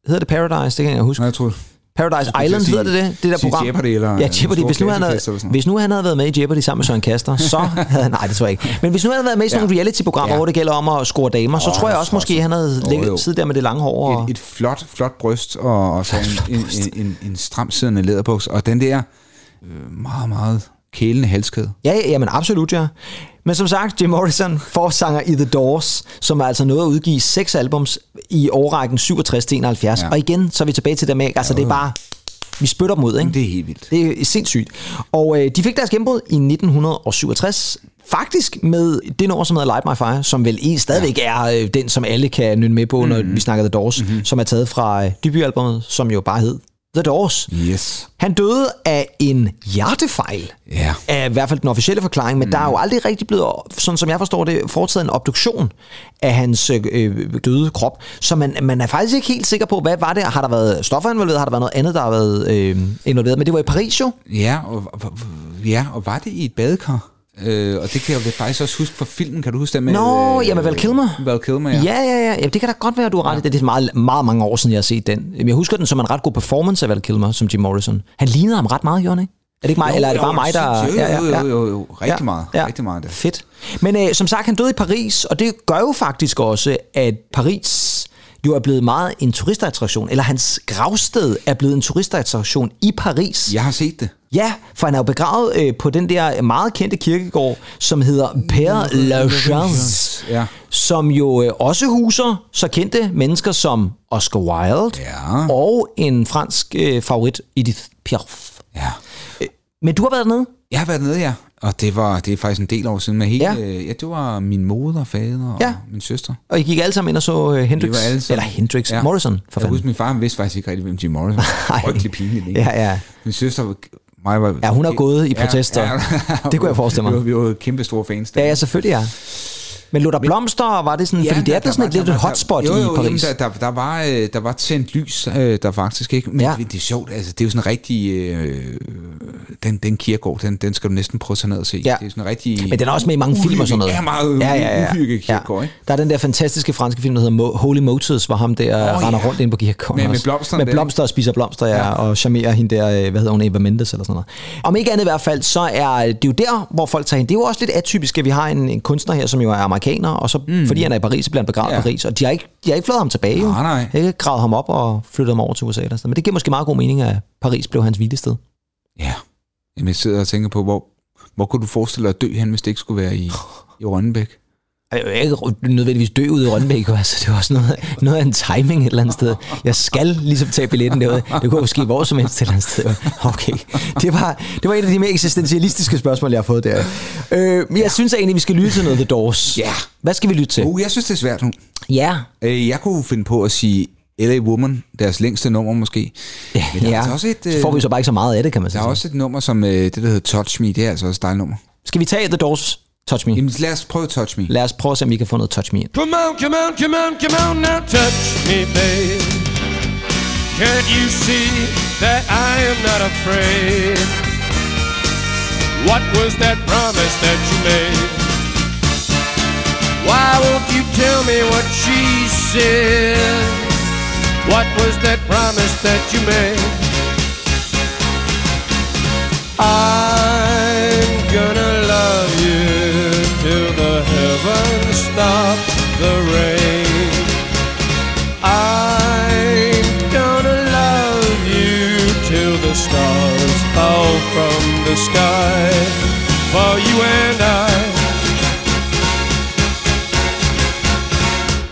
Hedder det Paradise? Det kan jeg huske. Nå, jeg tror, Paradise Island hedder det det? Det der program. Jeopardy eller ja, Jeopardy. Hvis nu, han havde, hvis nu han havde været med i Jeopardy sammen med Søren Kaster, så (laughs) havde. Nej, det tror jeg ikke. Men hvis nu han havde været med i sådan Ja. nogle reality-programmer, Ja. hvor det gælder om at score damer, så tror jeg også så- måske, han havde Jo, ligget, siddet der med det lange hår. Og, et, et flot, flot bryst, og, og så en, en, en, en, en stram siddende læderbuks, og den der øh, meget, meget kælende halskæde. Ja, ja, jamen absolut, ja. Men som sagt, Jim Morrison, forsanger i The Doors, som er altså nået at udgive seks albums i årrækken 67 til 71. Ja. Ja. Og igen, så er vi tilbage til det med, altså det er bare, vi spytter dem ud, ikke? Det er helt vildt. Det er sindssygt. Og øh, de fik deres gennembrud i 1967. Faktisk med det nummer, som hedder Light My Fire, som vel i stadigvæk ja. er øh, den, som alle kan nynne med på, mm-hmm. når vi snakker The Doors, mm-hmm. som er taget fra øh, debutalbummet, som jo bare hed The Doors. Yes. Han døde af en hjertefejl. Ja. Af i hvert fald den officielle forklaring, men mm. der er jo aldrig rigtig blevet, sådan som jeg forstår det, foretaget en obduktion af hans øh, døde krop. Så man, man er faktisk ikke helt sikker på, hvad var det? Har der været stoffer involveret? Har der været noget andet, der har været øh, involveret? Men det var i Paris jo. Ja, og, og, ja, og var det i et badekar? Øh, og det kan jeg jo faktisk også huske fra filmen. Kan du huske det med... Nå, ja, med Val Kilmer. Val Kilmer, ja. Ja, ja, ja. ja det kan da godt være, du har ret i det. Det er meget, meget mange år siden, jeg har set den. Jeg husker den som en ret god performance af Val Kilmer, som Jim Morrison. Han lignede ham ret meget, han ikke? Er det ikke mig, Jo, eller er det jo, bare mig, der... Jo, jo, jo, jo, jo, jo. Rigtig meget. Rigtig meget det. Fedt. Men øh, som sagt, han døde i Paris, og det gør jo faktisk også, at Paris jo er blevet meget en turistattraktion, eller hans gravsted er blevet en turistattraktion i Paris. Jeg har set det. Ja, for han er jo begravet øh, på den der meget kendte kirkegård, som hedder Père Lachaise, Ja. som jo øh, også huser så kendte mennesker som Oscar Wilde Ja. og en fransk øh, favorit, Edith Piaf. Ja. Men du har været dernede? Jeg har været nede, ja. Og det var det er faktisk en del år siden. Men hele, Ja. ja. ja, det var min moder, fader og Ja. min søster. Og I gik alle sammen ind og så øh, Hendrix, Vi var alle sammen- eller Hendrix, ja. Morrison, for Jeg fanden. husker, min far vidste faktisk ikke rigtig, hvem Jim Morrison var. (laughs) Frygtelig pinligt, ikke? Ja, ja. Min søster, var- mig var... Ja, hun har gået i protester. Det kunne jeg forestille (laughs) mig. Vi var, vi var kæmpe store fans. der. Ja, ja, selvfølgelig ja. Men lå der blomster, og var det sådan, fordi det er der- sådan et der lidt var- et hotspot jo, jo, i Paris. Jamen, der, der, der, var, øh, der var tændt lys, øh, der faktisk ikke. Men Ja. ja. det er sjovt, altså det er jo sådan rigtig... Øh, den, den kirkegård, den, den skal du næsten prøve at tage ned og se. Ja. Det er sådan en rigtig... Men den er også med i mange film og sådan noget. Ja, meget ja, ja, ja. uhygge kirkegård, ikke? Der er den der fantastiske franske film, der hedder Holy Motors, hvor ham der oh, render ja. rundt ind på kirkegården. Med- med også. blomsterne Med der, blomster og spiser blomster, ja, Ja. og charmerer hende der, øh, hvad hedder hun, Eva Mendes eller sådan noget. Om ikke andet i hvert fald, så er det jo der, hvor folk tager hen. Det er jo også lidt atypisk, at vi har en, en kunstner her, som jo er amerikaner, og så mm. fordi han er i Paris, så bliver han begravet ja. I Paris. Og de har ikke, de har ikke flået ham tilbage. Nej, nej. De har ikke gravet ham op og flyttet ham over til USA. Eller sådan. Men det giver måske meget god mening, at Paris blev hans hvilested. Ja. Jamen, jeg sidder og tænker på, hvor, hvor kunne du forestille dig at dø hen, hvis det ikke skulle være i, i Rønnebæk? Jeg er ikke nødvendigvis dø ud i Rønbæk, altså, det er også noget, noget af en timing et eller andet sted. Jeg skal ligesom tage billetten derude. Det kunne jo ske hvor som helst et eller andet sted. Okay, det var, det var et af de mere eksistentialistiske spørgsmål, jeg har fået der. Øh, men jeg synes egentlig, vi skal lytte til noget The Doors. Ja. Hvad skal vi lytte til? Uh, jeg synes, det er svært nu. Ja, Øh, Jeg kunne finde på at sige LA Woman, deres længste nummer måske. ja, Men der er ja. altså også et, så får vi øh, så bare ikke så meget af det, kan man Der sige. er også et nummer, som øh, det, der hedder Touch Me. Det er altså også et nummer. Skal vi tage The Doors Touch Me? Jamen, lad os prøve Touch Me. Lad os prøve at se, om vi kan få noget Touch Me ind. Come on, come on, come on, come on now, touch me, babe. Can't you see that I am not afraid? What was that promise that you made? Why won't you tell me what she said? What was that promise that you made? I'm from the sky for you and I.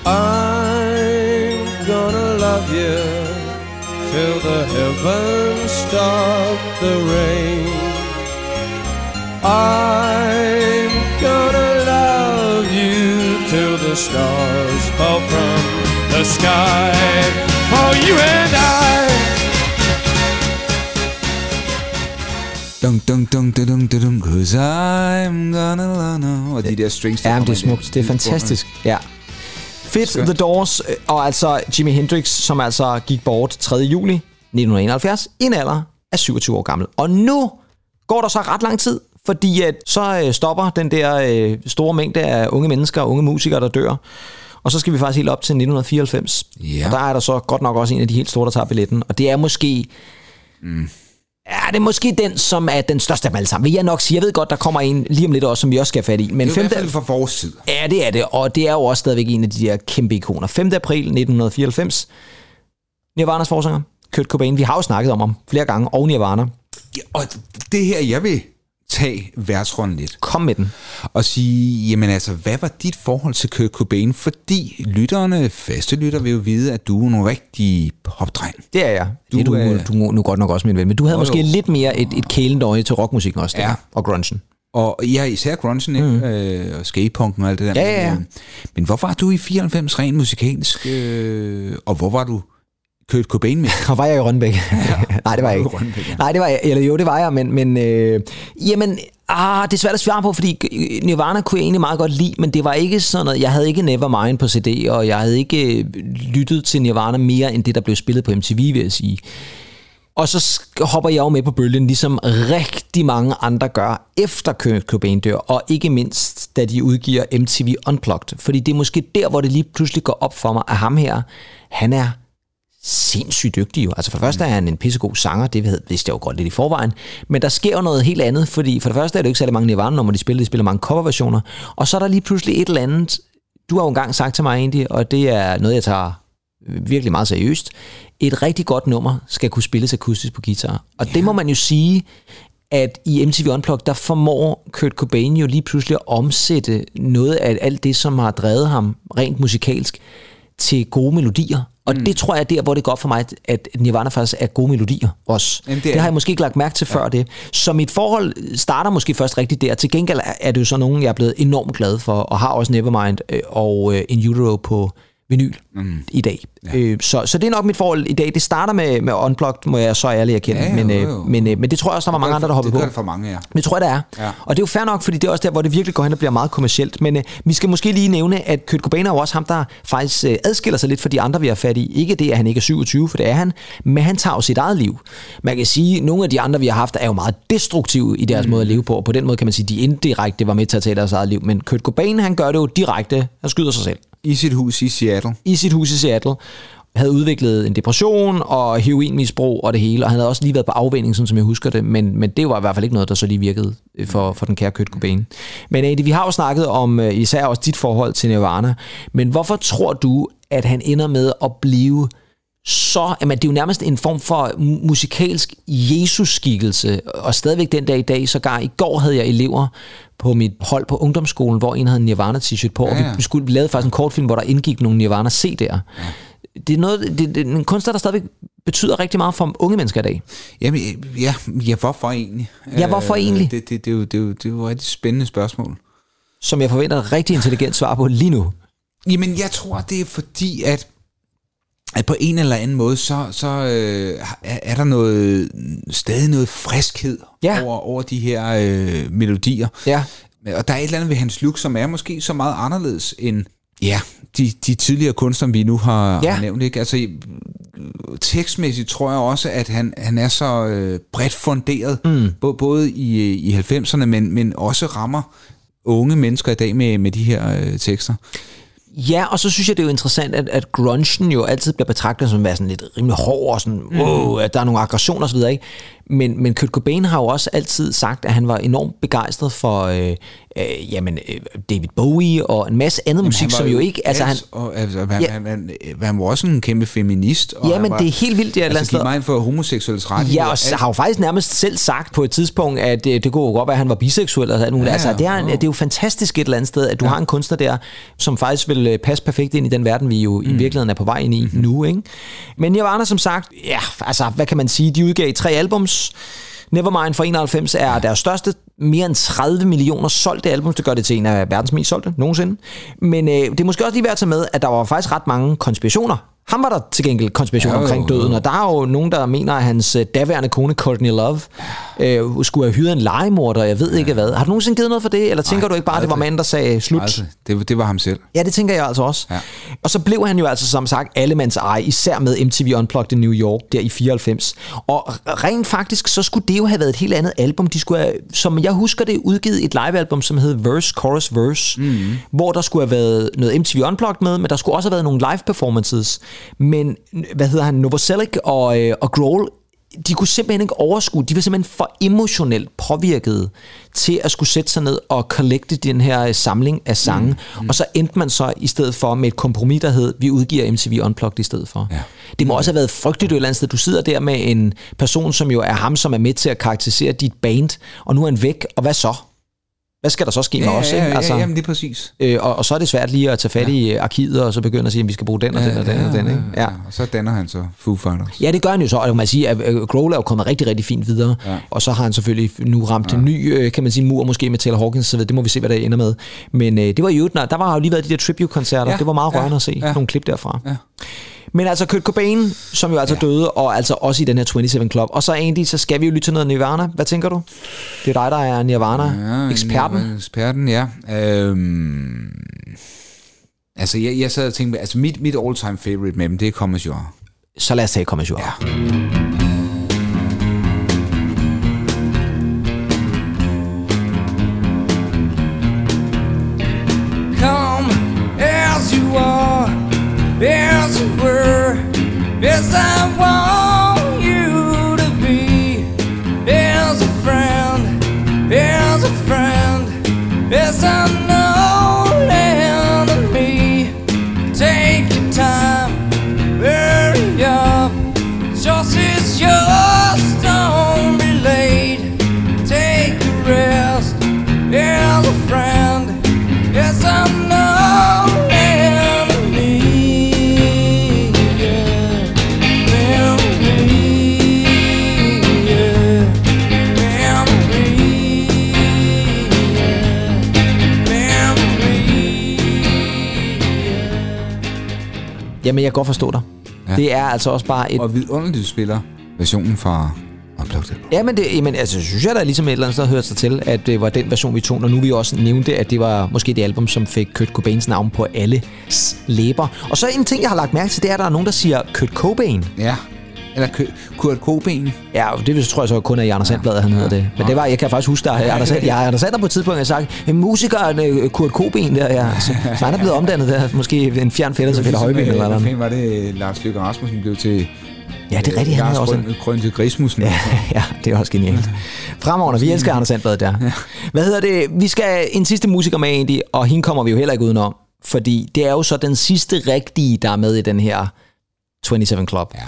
I'm gonna love you till the heavens stop the rain. I'm gonna love you till the stars fall from the sky Dun, dun, dun, dun, dun, dun, dun, cause I'm gonna love Og de der strings, der Ja, det er smukt. Det er fantastisk. Ja. Fedt, Skønt. The Doors, øh, og altså Jimi Hendrix, som altså gik bort 3. juli 1971 i en alder af 27 år gammel. Og nu går der så ret lang tid, fordi at så øh, stopper den der øh, store mængde af unge mennesker og unge musikere, der dør. Og så skal vi faktisk helt op til 1994. Ja. Og der er der så godt nok også en af de helt store, der tager billetten. Og det er måske... Ja, det er måske den, som er den største af dem alle sammen. Vil jeg nok sige. Jeg ved godt, der kommer en lige om lidt også, som vi også skal have fat i. Men Det er jo i hvert fald fra vores tid. Ja, det er det, og det er jo også stadigvæk en af de der kæmpe ikoner. 5. april 1994. Nirvanas forsanger, Kurt Cobain. Vi har jo snakket om ham flere gange, og Nirvana. Ja, og det her, jeg vil tage værtsrollen lidt Kom med den. og sige, jamen altså, hvad var dit forhold til Kurt Cobain? Fordi lytterne, faste lytter, vil jo vide, at du er en rigtig popdreng. Det er jeg. Du Du, det er du, er- du, nu, nu godt nok også min ven, men du havde Jo, måske jo. lidt mere et, et kælende øje til rockmusikken også, der, Ja. og grungen. Og ja, især grungen, ikke? Mm. Øh, og skatepunken og alt det der. Ja, ja, ja. Men, øh, Men hvor var du i 94 rent musikalsk? Øh, og hvor var du Kurt Cobain med? (laughs) Og var jeg i Rønbæk? (laughs) (laughs) Nej, det var jeg ikke. i Rønnebæk, ja. Nej, det var jeg. Eller jo, det var jeg, men, men øh, jamen, ah, det er svært at svare på, fordi Nirvana kunne jeg egentlig meget godt lide, men det var ikke sådan noget, jeg havde ikke Nevermind på CD, og jeg havde ikke øh, lyttet til Nirvana mere end det, der blev spillet på MTV, vil jeg sige. Og så hopper jeg jo med på bølgen, ligesom rigtig mange andre gør, efter Kurt Cobain dør, og ikke mindst, da de udgiver MTV Unplugged. Fordi det er måske der, hvor det lige pludselig går op for mig, at ham her, han er sindssygt dygtig jo. Altså for det første er han en pissegod sanger, det vidste jeg jo godt lidt i forvejen, men der sker jo noget helt andet, fordi for det første er det jo ikke særlig mange Nirvana, når de spiller, de spiller mange coverversioner, og så er der lige pludselig et eller andet, du har jo engang sagt til mig egentlig, og det er noget, jeg tager virkelig meget seriøst, et rigtig godt nummer skal kunne spilles akustisk på guitar. Og ja. det må man jo sige, at i MTV Unplugged, der formår Kurt Cobain jo lige pludselig at omsætte noget af alt det, som har drevet ham rent musikalsk, til gode melodier. Og mm. det tror jeg er der, hvor det går op for mig, at- Nirvana faktisk er gode melodier også. Jamen, det er det har jeg måske ikke lagt mærke til før det. Så mit forhold starter måske først rigtigt der. Til gengæld er- er det jo så nogen, jeg er blevet enormt glad for, og har også Nevermind øh, og øh, In Utero på vinyl mm. i dag. Ja. Øh, så, så det er nok mit forhold i dag. Det starter med, med Unplugged, må jeg så ærligt erkende. Ja, jo, men, øh, jo. men, øh, men det tror jeg også, der var mange andre, der hoppede det på. gør det for mange, ja. Det tror jeg, der er. Ja. Og det er jo fair nok, fordi det er også der, hvor det virkelig går hen og bliver meget kommercielt. Men øh, vi skal måske lige nævne, at Kurt Cobain er jo også ham, der faktisk øh, adskiller sig lidt fra de andre, vi har fat i. Ikke det, at han ikke er 27, for det er han, men han tager jo sit eget liv. Man kan sige, at nogle af de andre, vi har haft, er jo meget destruktive i deres mm. måde at leve på, og på den måde kan man sige, at de indirekte var med til at tage deres eget liv. Men Kurt Cobain, han gør det jo direkte. Han skyder sig selv i sit hus i Seattle. i sit hus i Seattle, havde udviklet en depression og heroinmisbrug og det hele, og han havde også lige været på afvænding, sådan som jeg husker det, men, men det var i hvert fald ikke noget, der så lige virkede øh, for, for den kære Kurt Cobain. Men Andy, vi har jo snakket om øh, især også dit forhold til Nirvana, men hvorfor tror du, at han ender med at blive så, jamen det er jo nærmest en form for mu- musikalsk Jesus-skikkelse, og stadigvæk den dag i dag, sågar i går havde jeg elever på mit hold på ungdomsskolen, hvor en havde en Nirvana t-shirt på, ja, Ja, og vi, skulle, vi lavede faktisk en kortfilm, hvor der indgik nogle Nirvana CD'er. Ja. Det er noget, det, det er en kunstner, der stadigvæk betyder rigtig meget for unge mennesker i dag. Jamen, ja, ja, hvorfor egentlig? Ja, hvorfor Øh, egentlig? Det, det, det, er jo, det, er jo, det er jo et rigtig spændende spørgsmål. Som jeg forventer et rigtig intelligent svar på lige nu. Jamen, jeg tror, det er fordi, at, at på en eller anden måde, så, så øh, er, er der noget, stadig noget friskhed Ja. over, over de her øh, melodier. Ja. Og der er et eller andet ved hans look, som er måske så meget anderledes end ja, de, de tidligere kunstnere, vi nu har, Ja. har nævnt. Ikke? Altså, tekstmæssigt tror jeg også, at han, han er så øh, bredt funderet, mm. både i, i 90'erne, men, men også rammer unge mennesker i dag med, med de her øh, tekster. Ja, og så synes jeg, det er jo interessant, at, at grungen jo altid bliver betragtet som at være sådan lidt rimelig hård og sådan, wow, at der er nogle aggressioner osv., ikke? Men, men Kurt Cobain har jo også altid sagt, at han var enormt begejstret for øh, øh, jamen, øh, David Bowie og en masse andet musik, Han var som jo ikke... Altså, han, alt, og, altså, han, Ja. han, han, han var også en kæmpe feminist. Og Ja, han men var, det er helt vildt, andet altså, gik meget for homoseksuelles rettigheder. Ja, og har jo faktisk nærmest selv sagt på et tidspunkt, at det, det kunne jo godt være, at han var biseksuel. Og sådan noget. Ja, altså, det, er, jo. det er jo fantastisk et eller andet sted, at du ja. har en kunstner der, som faktisk vil øh, passe perfekt ind i den verden, vi jo mm. i virkeligheden er på vej ind i mm-hmm. nu. Ikke? Men Nirvana, som sagt, ja, altså, hvad kan man sige? De udgav tre albums. Nevermind fra 91 er deres største, mere end 30 millioner solgte album. Det gør det til en af verdens mest solgte nogensinde. Men øh, det er måske også lige værd at tage med, at der var faktisk ret mange konspirationer. Ham var der til gengæld konspirationer Jo, omkring døden, jo. og der er jo nogen, der mener, at hans øh, daværende kone, Courtney Love, øh, skulle have hyret en legemorder, jeg ved ikke hvad. Har du nogensinde givet noget for det, eller tænker Nej, du ikke bare, at det var aldrig. manden, der sagde slut? Altså, det, det var ham selv. Ja, det tænker jeg altså også. Ja. Og så blev han jo altså som sagt allemands eje, især med MTV Unplugged i New York, der i 94. Og rent faktisk, så skulle det jo have været et helt andet album. De skulle have, som jeg husker det, udgivet et livealbum, som hed Verse, Chorus, Verse, mm. hvor der skulle have været noget MTV Unplugged med, men der skulle også have været nogle live performances. Men, hvad hedder han, Novoselic og, øh, og Grohl, de kunne simpelthen ikke overskue, de var simpelthen for emotionelt påvirket til at skulle sætte sig ned og collecte den her øh, samling af sange. Mm. Mm. Og så endte man så i stedet for med et kompromis, der hed, vi udgiver MTV Unplugged i stedet for. Ja. Det må også have været frygteligt et eller andet sted. Du sidder der med en person, som jo er ham, som er med til at karakterisere dit band, og nu er han væk, og hvad så? Hvad skal der så ske med Ja, os? ja, ikke? ja, Altså, ja, jamen det er præcis. øh, og, og så er det svært lige at tage fat i øh, arkivet, og så begynde at sige, at vi skal bruge den og den og den og den. Ikke? Ja. Og så danner han så Foo Fighters. Ja, det gør han jo så, og det kan man sige, at øh, Grohl er jo kommet rigtig, rigtig fint videre, ja. Ja. og så har han selvfølgelig nu ramt ja. en ny, øh, kan man sige, mur måske med Taylor Hawkins, så det må vi se, hvad der ender med. Men øh, det var jo, der var jo lige været de der tribute-koncerter, ja. Ja, det var meget ja, rørende at se, ja. nogle klip derfra. Ja. Men altså Kurt Cobain, som jo altså ja. døde, og altså også i den her 27 Club. Og så egentlig, så skal vi jo lytte til noget Nirvana. Hvad tænker du? Det er dig, der er Nirvana-eksperten. Ja, eksperten, ja. Øhm, altså, jeg, jeg sad og tænkte, altså mit, mit all-time favorite med dem, det er Commas Jord. Så lad os tage Commas Ja. someone men jeg kan godt forstå dig. Ja. Det er altså også bare et... Og vidunderligt, du spiller versionen fra Unplugged album. Ja, men det, jamen, altså, synes jeg da ligesom et eller andet sted hørte sig til, at det var den version, vi tog, når nu vi også nævnte, at det var måske det album, som fik Kurt Cobains navn på alle læber. Og så en ting, jeg har lagt mærke til, det er, at der er nogen, der siger Kurt Cobain. Ja. Eller Kurt Cobain. Ja, det tror jeg så kun er Anders Sandblad, han hedder det. Men det var, jeg kan faktisk huske, der er Anders, jeg, Anders Sander på et tidspunkt har sagt, "Øh, musikeren øh, Kurt Cobain der, ja. Så, så han er blevet omdannet der, måske en fjern fætter til Peter Højben eller Hvad noget. fanden var det, Lars Løkke Rasmussen blev til... Ja, det er rigtigt, han Lars også Grøn, Grøn til Grismussen. Ja, (laughs) ja, det er også genialt. Fremragende, vi elsker Anders Sandblad der. Hvad hedder det? Vi skal en sidste musiker med egentlig, og hende kommer vi jo heller ikke udenom. Fordi det er jo så den sidste rigtige, der er med i den her 27 Club. ja.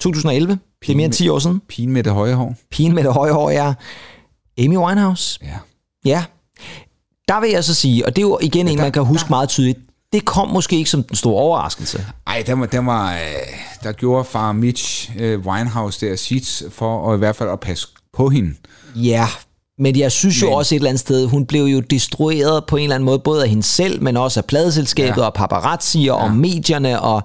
2011, det er mere end 10 år siden. Pigen med det høje hår. Pigen med det høje hår er Amy Winehouse. Ja. Ja, der vil jeg så sige, og det er jo igen en, der- man kan huske meget tydeligt, det kom måske ikke som den store overraskelse. Ej, den var, den var, øh, der gjorde far Mitch øh, Winehouse der sit for at i hvert fald at passe på hende. Ja, men jeg synes jo Men- også et eller andet sted, hun blev jo destrueret på en eller anden måde, både af hende selv, men også af pladeselskabet ja. Ja. og paparazzi og ja. medierne og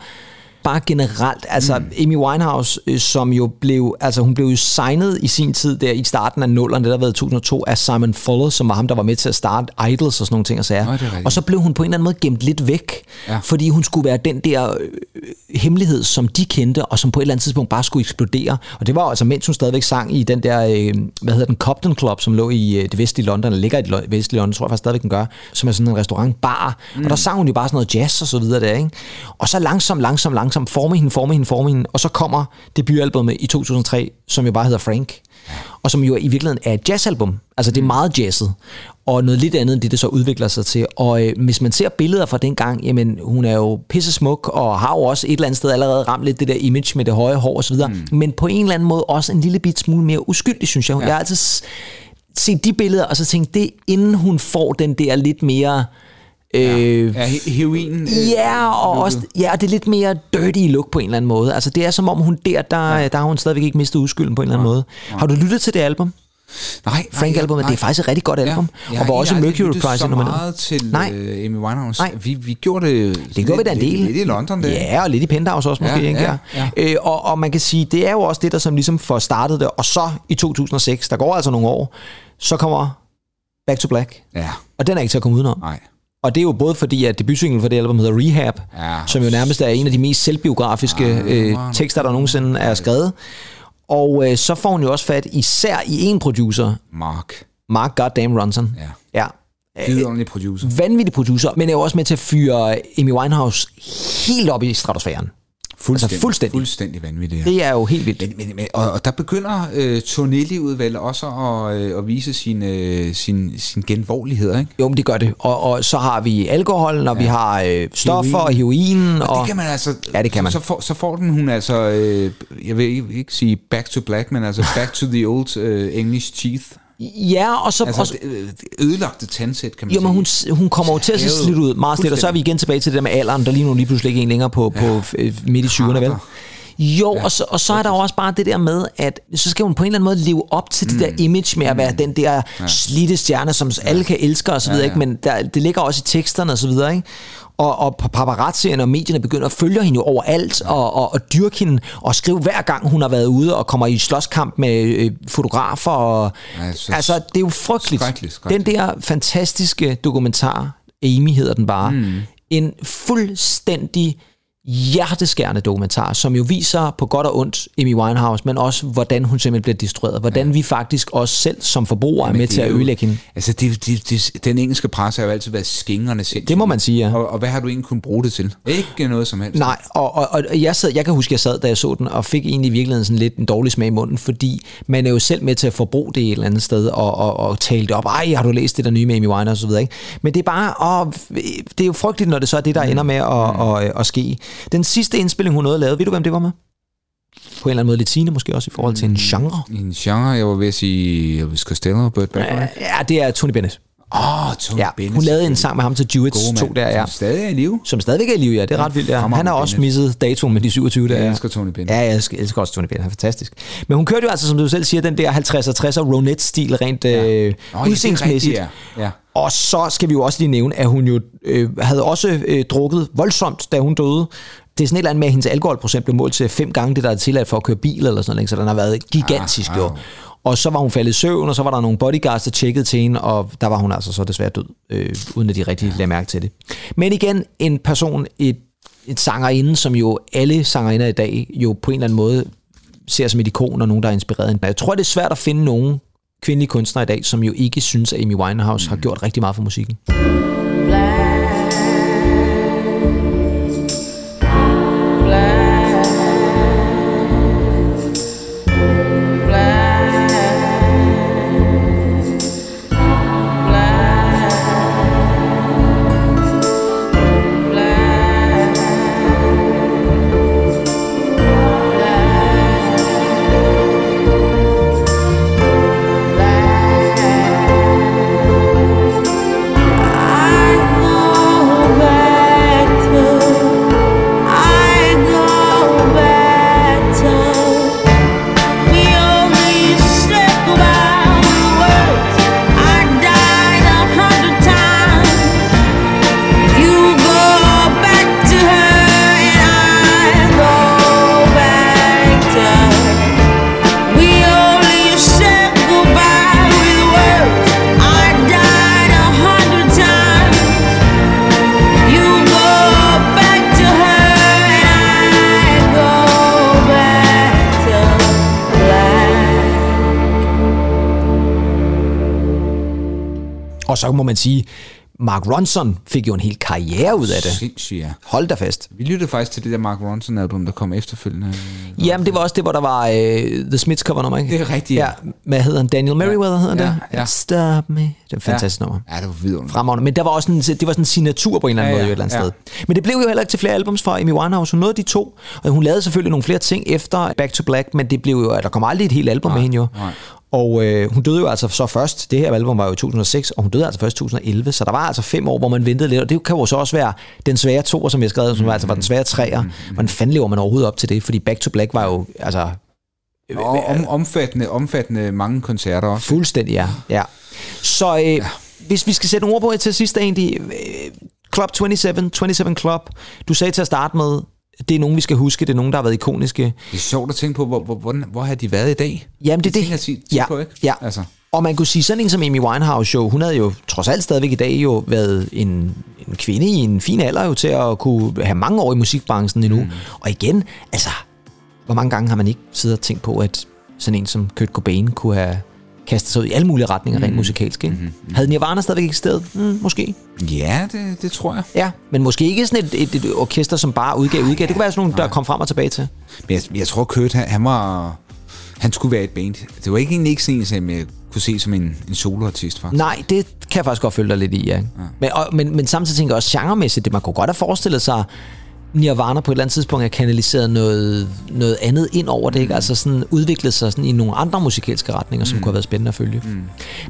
bare generelt. Altså mm. Amy Winehouse, øh, som jo blev, altså hun blev jo signet i sin tid der i starten af nullerne, det der har været i 2002, af Simon Fuller, som var ham, der var med til at starte Idols og sådan nogle ting og sager. Nå, er og så blev hun på en eller anden måde gemt lidt væk, Ja. fordi hun skulle være den der øh, hemmelighed, som de kendte, og som på et eller andet tidspunkt bare skulle eksplodere. Og det var altså, mens hun stadigvæk sang i den der, øh, hvad hedder den, Cobden Club, som lå i øh, det vestlige London, eller ligger i det vestlige London, tror jeg faktisk stadigvæk den gør, som er sådan en restaurant, bar. Mm. Og der sang hun jo bare sådan noget jazz og så videre der, ikke? Og så langsomt, langsomt, langsomt, forme hende, forme hende, forme hende, og så kommer debutalbummet i 2003, som jo bare hedder Frank. Og som jo i virkeligheden er et jazzalbum. Altså det er meget jazzet. Og noget lidt andet end det, det så udvikler sig til. Og øh, hvis man ser billeder fra dengang, jamen hun er jo pisse smuk, og har jo også et eller andet sted allerede ramt lidt det der image med det høje hår osv. Mm. Men på en eller anden måde også en lille bit smule mere uskyldig, synes jeg. Ja. Jeg har altid set de billeder, og så tænkt, det inden hun får den der lidt mere... Øh, Ja, he- heroin. øh, Ja, og også, ja, det er lidt mere dirty look på en eller anden måde. Altså, det er som om hun der, der, ja. der har hun stadigvæk ikke mistet udskylden på en eller anden måde. Har du lyttet til det album? Nej, Frank-albumet, nej. det er faktisk et rigtig godt album. Jeg og var også Mercury Prize så meget til Nej. øh, Amy Winehouse. Nej. Vi, vi gjorde det... Det gjorde vi da en del. Lidt, lidt i London der. Ja, og lidt i Penthouse også måske, Ja, ikke? ja, ja. Øh, og, og man kan sige, det er jo også det, der som ligesom får startet det. Og så i 2006, der går altså nogle år, så kommer Back to Black. Ja, Og den er ikke til at komme udenom. nej. Og det er jo både fordi, at debutsinglen for det album hedder Rehab, Ja. som jo nærmest er en af de mest selvbiografiske øh, tekster, der nogensinde er skrevet. Og øh, så får hun jo også fat især i en producer, Mark. Mark Goddamn Ronson. Ja. ja. Vidunderlig producer. Vanvittig producer, men er jo også med til at fyre Amy Winehouse helt op i stratosfæren. Fuldstændig, fuldstændig. Fuldstændig vanvittigt. Ja. Det er jo helt vildt. Men, men, men, og, og der begynder øh, vel også at, øh, at vise sin, øh, sin, sin genvorlighed, ikke? Jo, men det gør det. Og, og så har vi alkoholen, og ja. vi har øh, stoffer og Heroin. heroin. Og, Og det kan man altså... Ja, det kan man. Så, så, får, så får den hun altså... Øh, jeg vil ikke, ikke sige back to black, men altså back to the old øh, English teeth. Ja, og så... Altså og, så- det, øh, ødelagte tandsæt, kan man Jo, men sige. hun, hun kommer jo til at se slidt ud meget slidt, og så er vi igen tilbage til det der med alderen, der lige nu lige pludselig ikke er en længere på, ja. på midt i 20'erne, vel? Jo, ja, og, så, og så er der jo også bare det der med, at så skal hun på en eller anden måde leve op til det der image med at være den der ja. slidte stjerne, som alle kan elske og så videre, ja, ja. ikke? men der, det ligger også i teksterne og så videre, ikke? Og, og paparazzierne og medierne begynder at følge hende jo overalt ja. og, og, og dyrke hende og skrive hver gang hun har været ude og kommer i slåskamp med øh, fotografer. Og, Ja, så- altså, det er jo frygteligt. Skrækkeligt, skrækkeligt. Den der fantastiske dokumentar, Amy hedder den bare, mm. en fuldstændig hjerteskærende dokumentar, som jo viser på godt og ondt Amy Winehouse, men også hvordan hun simpelthen bliver destrueret. Hvordan ja. vi faktisk også selv som forbrugere er med til at ødelægge hende. Altså, det, det, det, den engelske presse har jo altid været skingerne sindssygt. Det må man sige, ja. Og, og hvad har du egentlig kunnet bruge det til? Ikke noget som helst. Nej, og, og, og jeg, sad, jeg kan huske, at jeg sad, da jeg så den, og fik egentlig i virkeligheden sådan lidt en dårlig smag i munden, fordi man er jo selv med til at forbruge det et eller andet sted, og, og, og tale det op. Ej, har du læst det der nye med Amy Winehouse og så videre, ikke? Men det er bare, åh, det er jo frygteligt, når det så er det, der ender med at, at, at ske. Den sidste indspilling, hun nåede at lave, ved du, hvem det var med? På en eller anden måde lidt sigende, måske også i forhold til en genre. I en genre, jeg var ved at sige Elvis Costello og Burt Bacharach. Ja, det er Tony Bennett. Åh, oh, Tony Ja, Bennett. hun lavede en sang med ham til God to der, ja. Som stadig er i live. Som stadigvæk er i liv, ja. Det er ret vildt, ja. Han har også misset datoen med de 27 der. Jeg elsker Tony Bennett. Ja, jeg elsker, elsker også Tony Bennett. Han er fantastisk. Men hun kørte jo altså, som du selv siger, den der 50'er 60'er Ronette-stil rent ja. øh, Nå, ja. Ja. Og så skal vi jo også lige nævne, at hun jo øh, havde også øh, drukket voldsomt, da hun døde. det er sådan et eller andet med, at hendes alkoholprocent blev målt til fem gange det, der er tilladt for at køre bil eller sådan noget, så den har været gigantisk Ah, jo. ah. Og så var hun faldet i søvn, og så var der nogle bodyguards, der tjekkede til hende, og der var hun altså så desværre død, øh, uden at de rigtig lagde mærke til det. Men igen, en person, et, et sangerinde, som jo alle sangerinder i dag jo på en eller anden måde ser som et ikon, og nogen, der er inspireret hende. Jeg tror, det er svært at finde nogen kvindelige kunstnere i dag, som jo ikke synes, at Amy Winehouse har gjort rigtig meget for musikken. Så må man sige, Mark Ronson fik jo en hel karriere ud af det. Sindssygt, ja. Hold da fast. Vi lyttede faktisk til det der Mark Ronson-album, der kom efterfølgende. Jamen, det var også det, hvor der var uh, The Smiths cover nummer, ikke? Det er rigtigt, Ja, ja. hvad hedder han? Daniel Merriweather hedder Ja, det? ja. Stop me. Det er et fantastisk ja. nummer. Ja, det var vidunderligt. Fremragende. Men der var også en, det var sådan en signatur på en eller anden Ja, måde ja, et eller andet ja. sted. Men det blev jo heller ikke til flere albums fra Amy Winehouse. Hun nåede de to, og hun lavede selvfølgelig nogle flere ting efter Back to Black, men det blev jo, der kom aldrig et helt album med hende jo. nej. Og øh, hun døde jo altså så først, det her album var jo i 2006, og hun døde altså først i 2011, så der var altså fem år, hvor man ventede lidt, og det kan jo så også være den svære toer, som jeg skrev, som altså var den svære treer. Hvordan fanden lever man overhovedet op til det? Fordi Back to Black var jo, altså, Og om, omfattende, omfattende mange koncerter også. Fuldstændig, ja. ja. Så øh, ja. hvis vi skal sætte nogle ord på til sidst egentlig, øh, Club 27, 27 Club, du sagde til at starte med, det er nogen, vi skal huske, det er nogen, der har været ikoniske. Det er sjovt at tænke på, hvor, hvor, hvor, hvor har de været i dag? Jamen, det er det. tit- tit ja, på, ikke? Ja. Altså. Og man kunne sige, sådan en som Amy Winehouse jo, hun havde jo trods alt stadigvæk i dag jo været en, en kvinde i en fin alder jo til at kunne have mange år i musikbranchen endnu. Mm. Og igen, altså, hvor mange gange har man ikke siddet og tænkt på, at sådan en som Kurt Cobain kunne have kastet sig ud i alle mulige retninger rent musikalsk. Ikke? Mm-hmm. Havde Nirvana stadigvæk eksisteret? Mm, måske. Ja, det, det tror jeg. Ja, men måske ikke sådan et, et, et orkester, som bare udgav udgav. Det kunne være sådan nogle, der kom frem og tilbage til. Men jeg, jeg tror, Kurt, han, han var... Han skulle være et band. Det var ikke egentlig ikke sådan som jeg kunne se som en, en soloartist, faktisk. Nej, det kan jeg faktisk godt følge dig lidt i, ja. ja. Men, og, men, men samtidig tænker jeg også genremæssigt, det man kunne godt have forestillet sig, Nirvana på et eller andet tidspunkt har kanaliseret noget, noget andet ind over det, ikke? Altså sådan udviklet sig sådan i nogle andre musikalske retninger, som mm. kunne have været spændende at følge. Mm.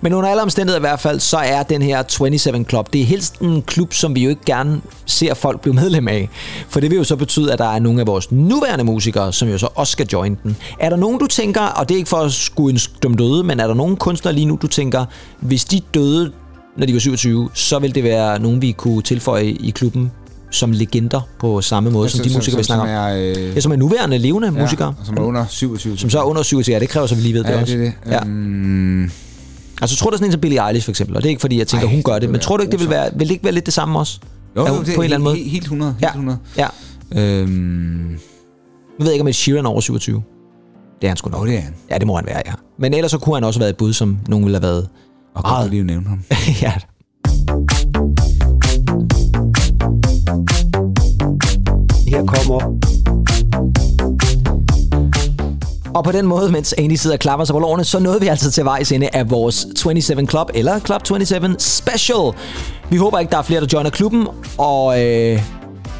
Men under alle omstændigheder i hvert fald, så er den her 27 Club, det er helst en klub, som vi jo ikke gerne ser folk blive medlem af. For det vil jo så betyde, at der er nogle af vores nuværende musikere, som jo så også skal join den. Er der nogen, du tænker, og det er ikke for at skue en dum døde, men er der nogen kunstnere lige nu, du tænker, hvis de døde, når de var 27, så vil det være nogen, vi kunne tilføje i klubben som legender på samme måde, som de musikere, vi snakker om. som er, øh, Ja, som er nuværende levende ja, musikere. Ja, som er under 27. Som så er under 27, ja, det kræver så, vi lige ved det ja, også. det er det. Ja. Um, Altså, tror du sådan en som Billie Eilish for eksempel, og det er ikke fordi, jeg tænker, Ej, hun gør det det, men tror du ikke, det vil være, vil det ikke være lidt det samme også? jo, jo, det på en eller anden måde? Helt, helt 100. Helt Ja. 100. Ja. Øhm, Nu ved jeg ikke, om et Sheeran er over 27. Det er han sgu nok. Nå, det er han. Ja, det må han være, ja. Men ellers så kunne han også have været et bud, som nogen ville have været. og godt Meget. lige nævne ham. (laughs) ja. Her kommer og på den måde, mens Andy sidder og klapper sig på lårene, så nåede vi altså til vejs ende af vores 27 Club, eller Club 27 Special. Vi håber ikke, der er flere, der joiner klubben, og... Øh,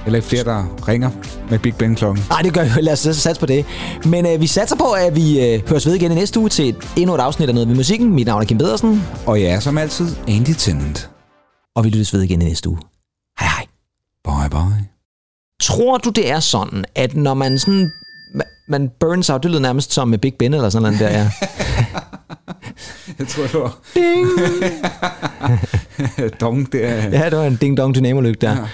Eller ikke flere, der ringer med Big Ben klokken. Nej, det gør vi. Lad os satse på det. Men øh, vi satser på, at vi øh, høres ved igen i næste uge til et, endnu et afsnit af Noget ved Musikken. Mit navn er Kim Pedersen, Og jeg er som altid Andy Tennant. og vi lyttes ved igen i næste uge. Hej hej. Bye bye. Tror du, det er sådan, at når man sådan... ma- Man burns out, det lyder nærmest som med Big Ben eller sådan noget der, ja. (laughs) Jeg tror, det var Ding! (laughs) dong der. Ja, det var en ding-dong dynamolygte der.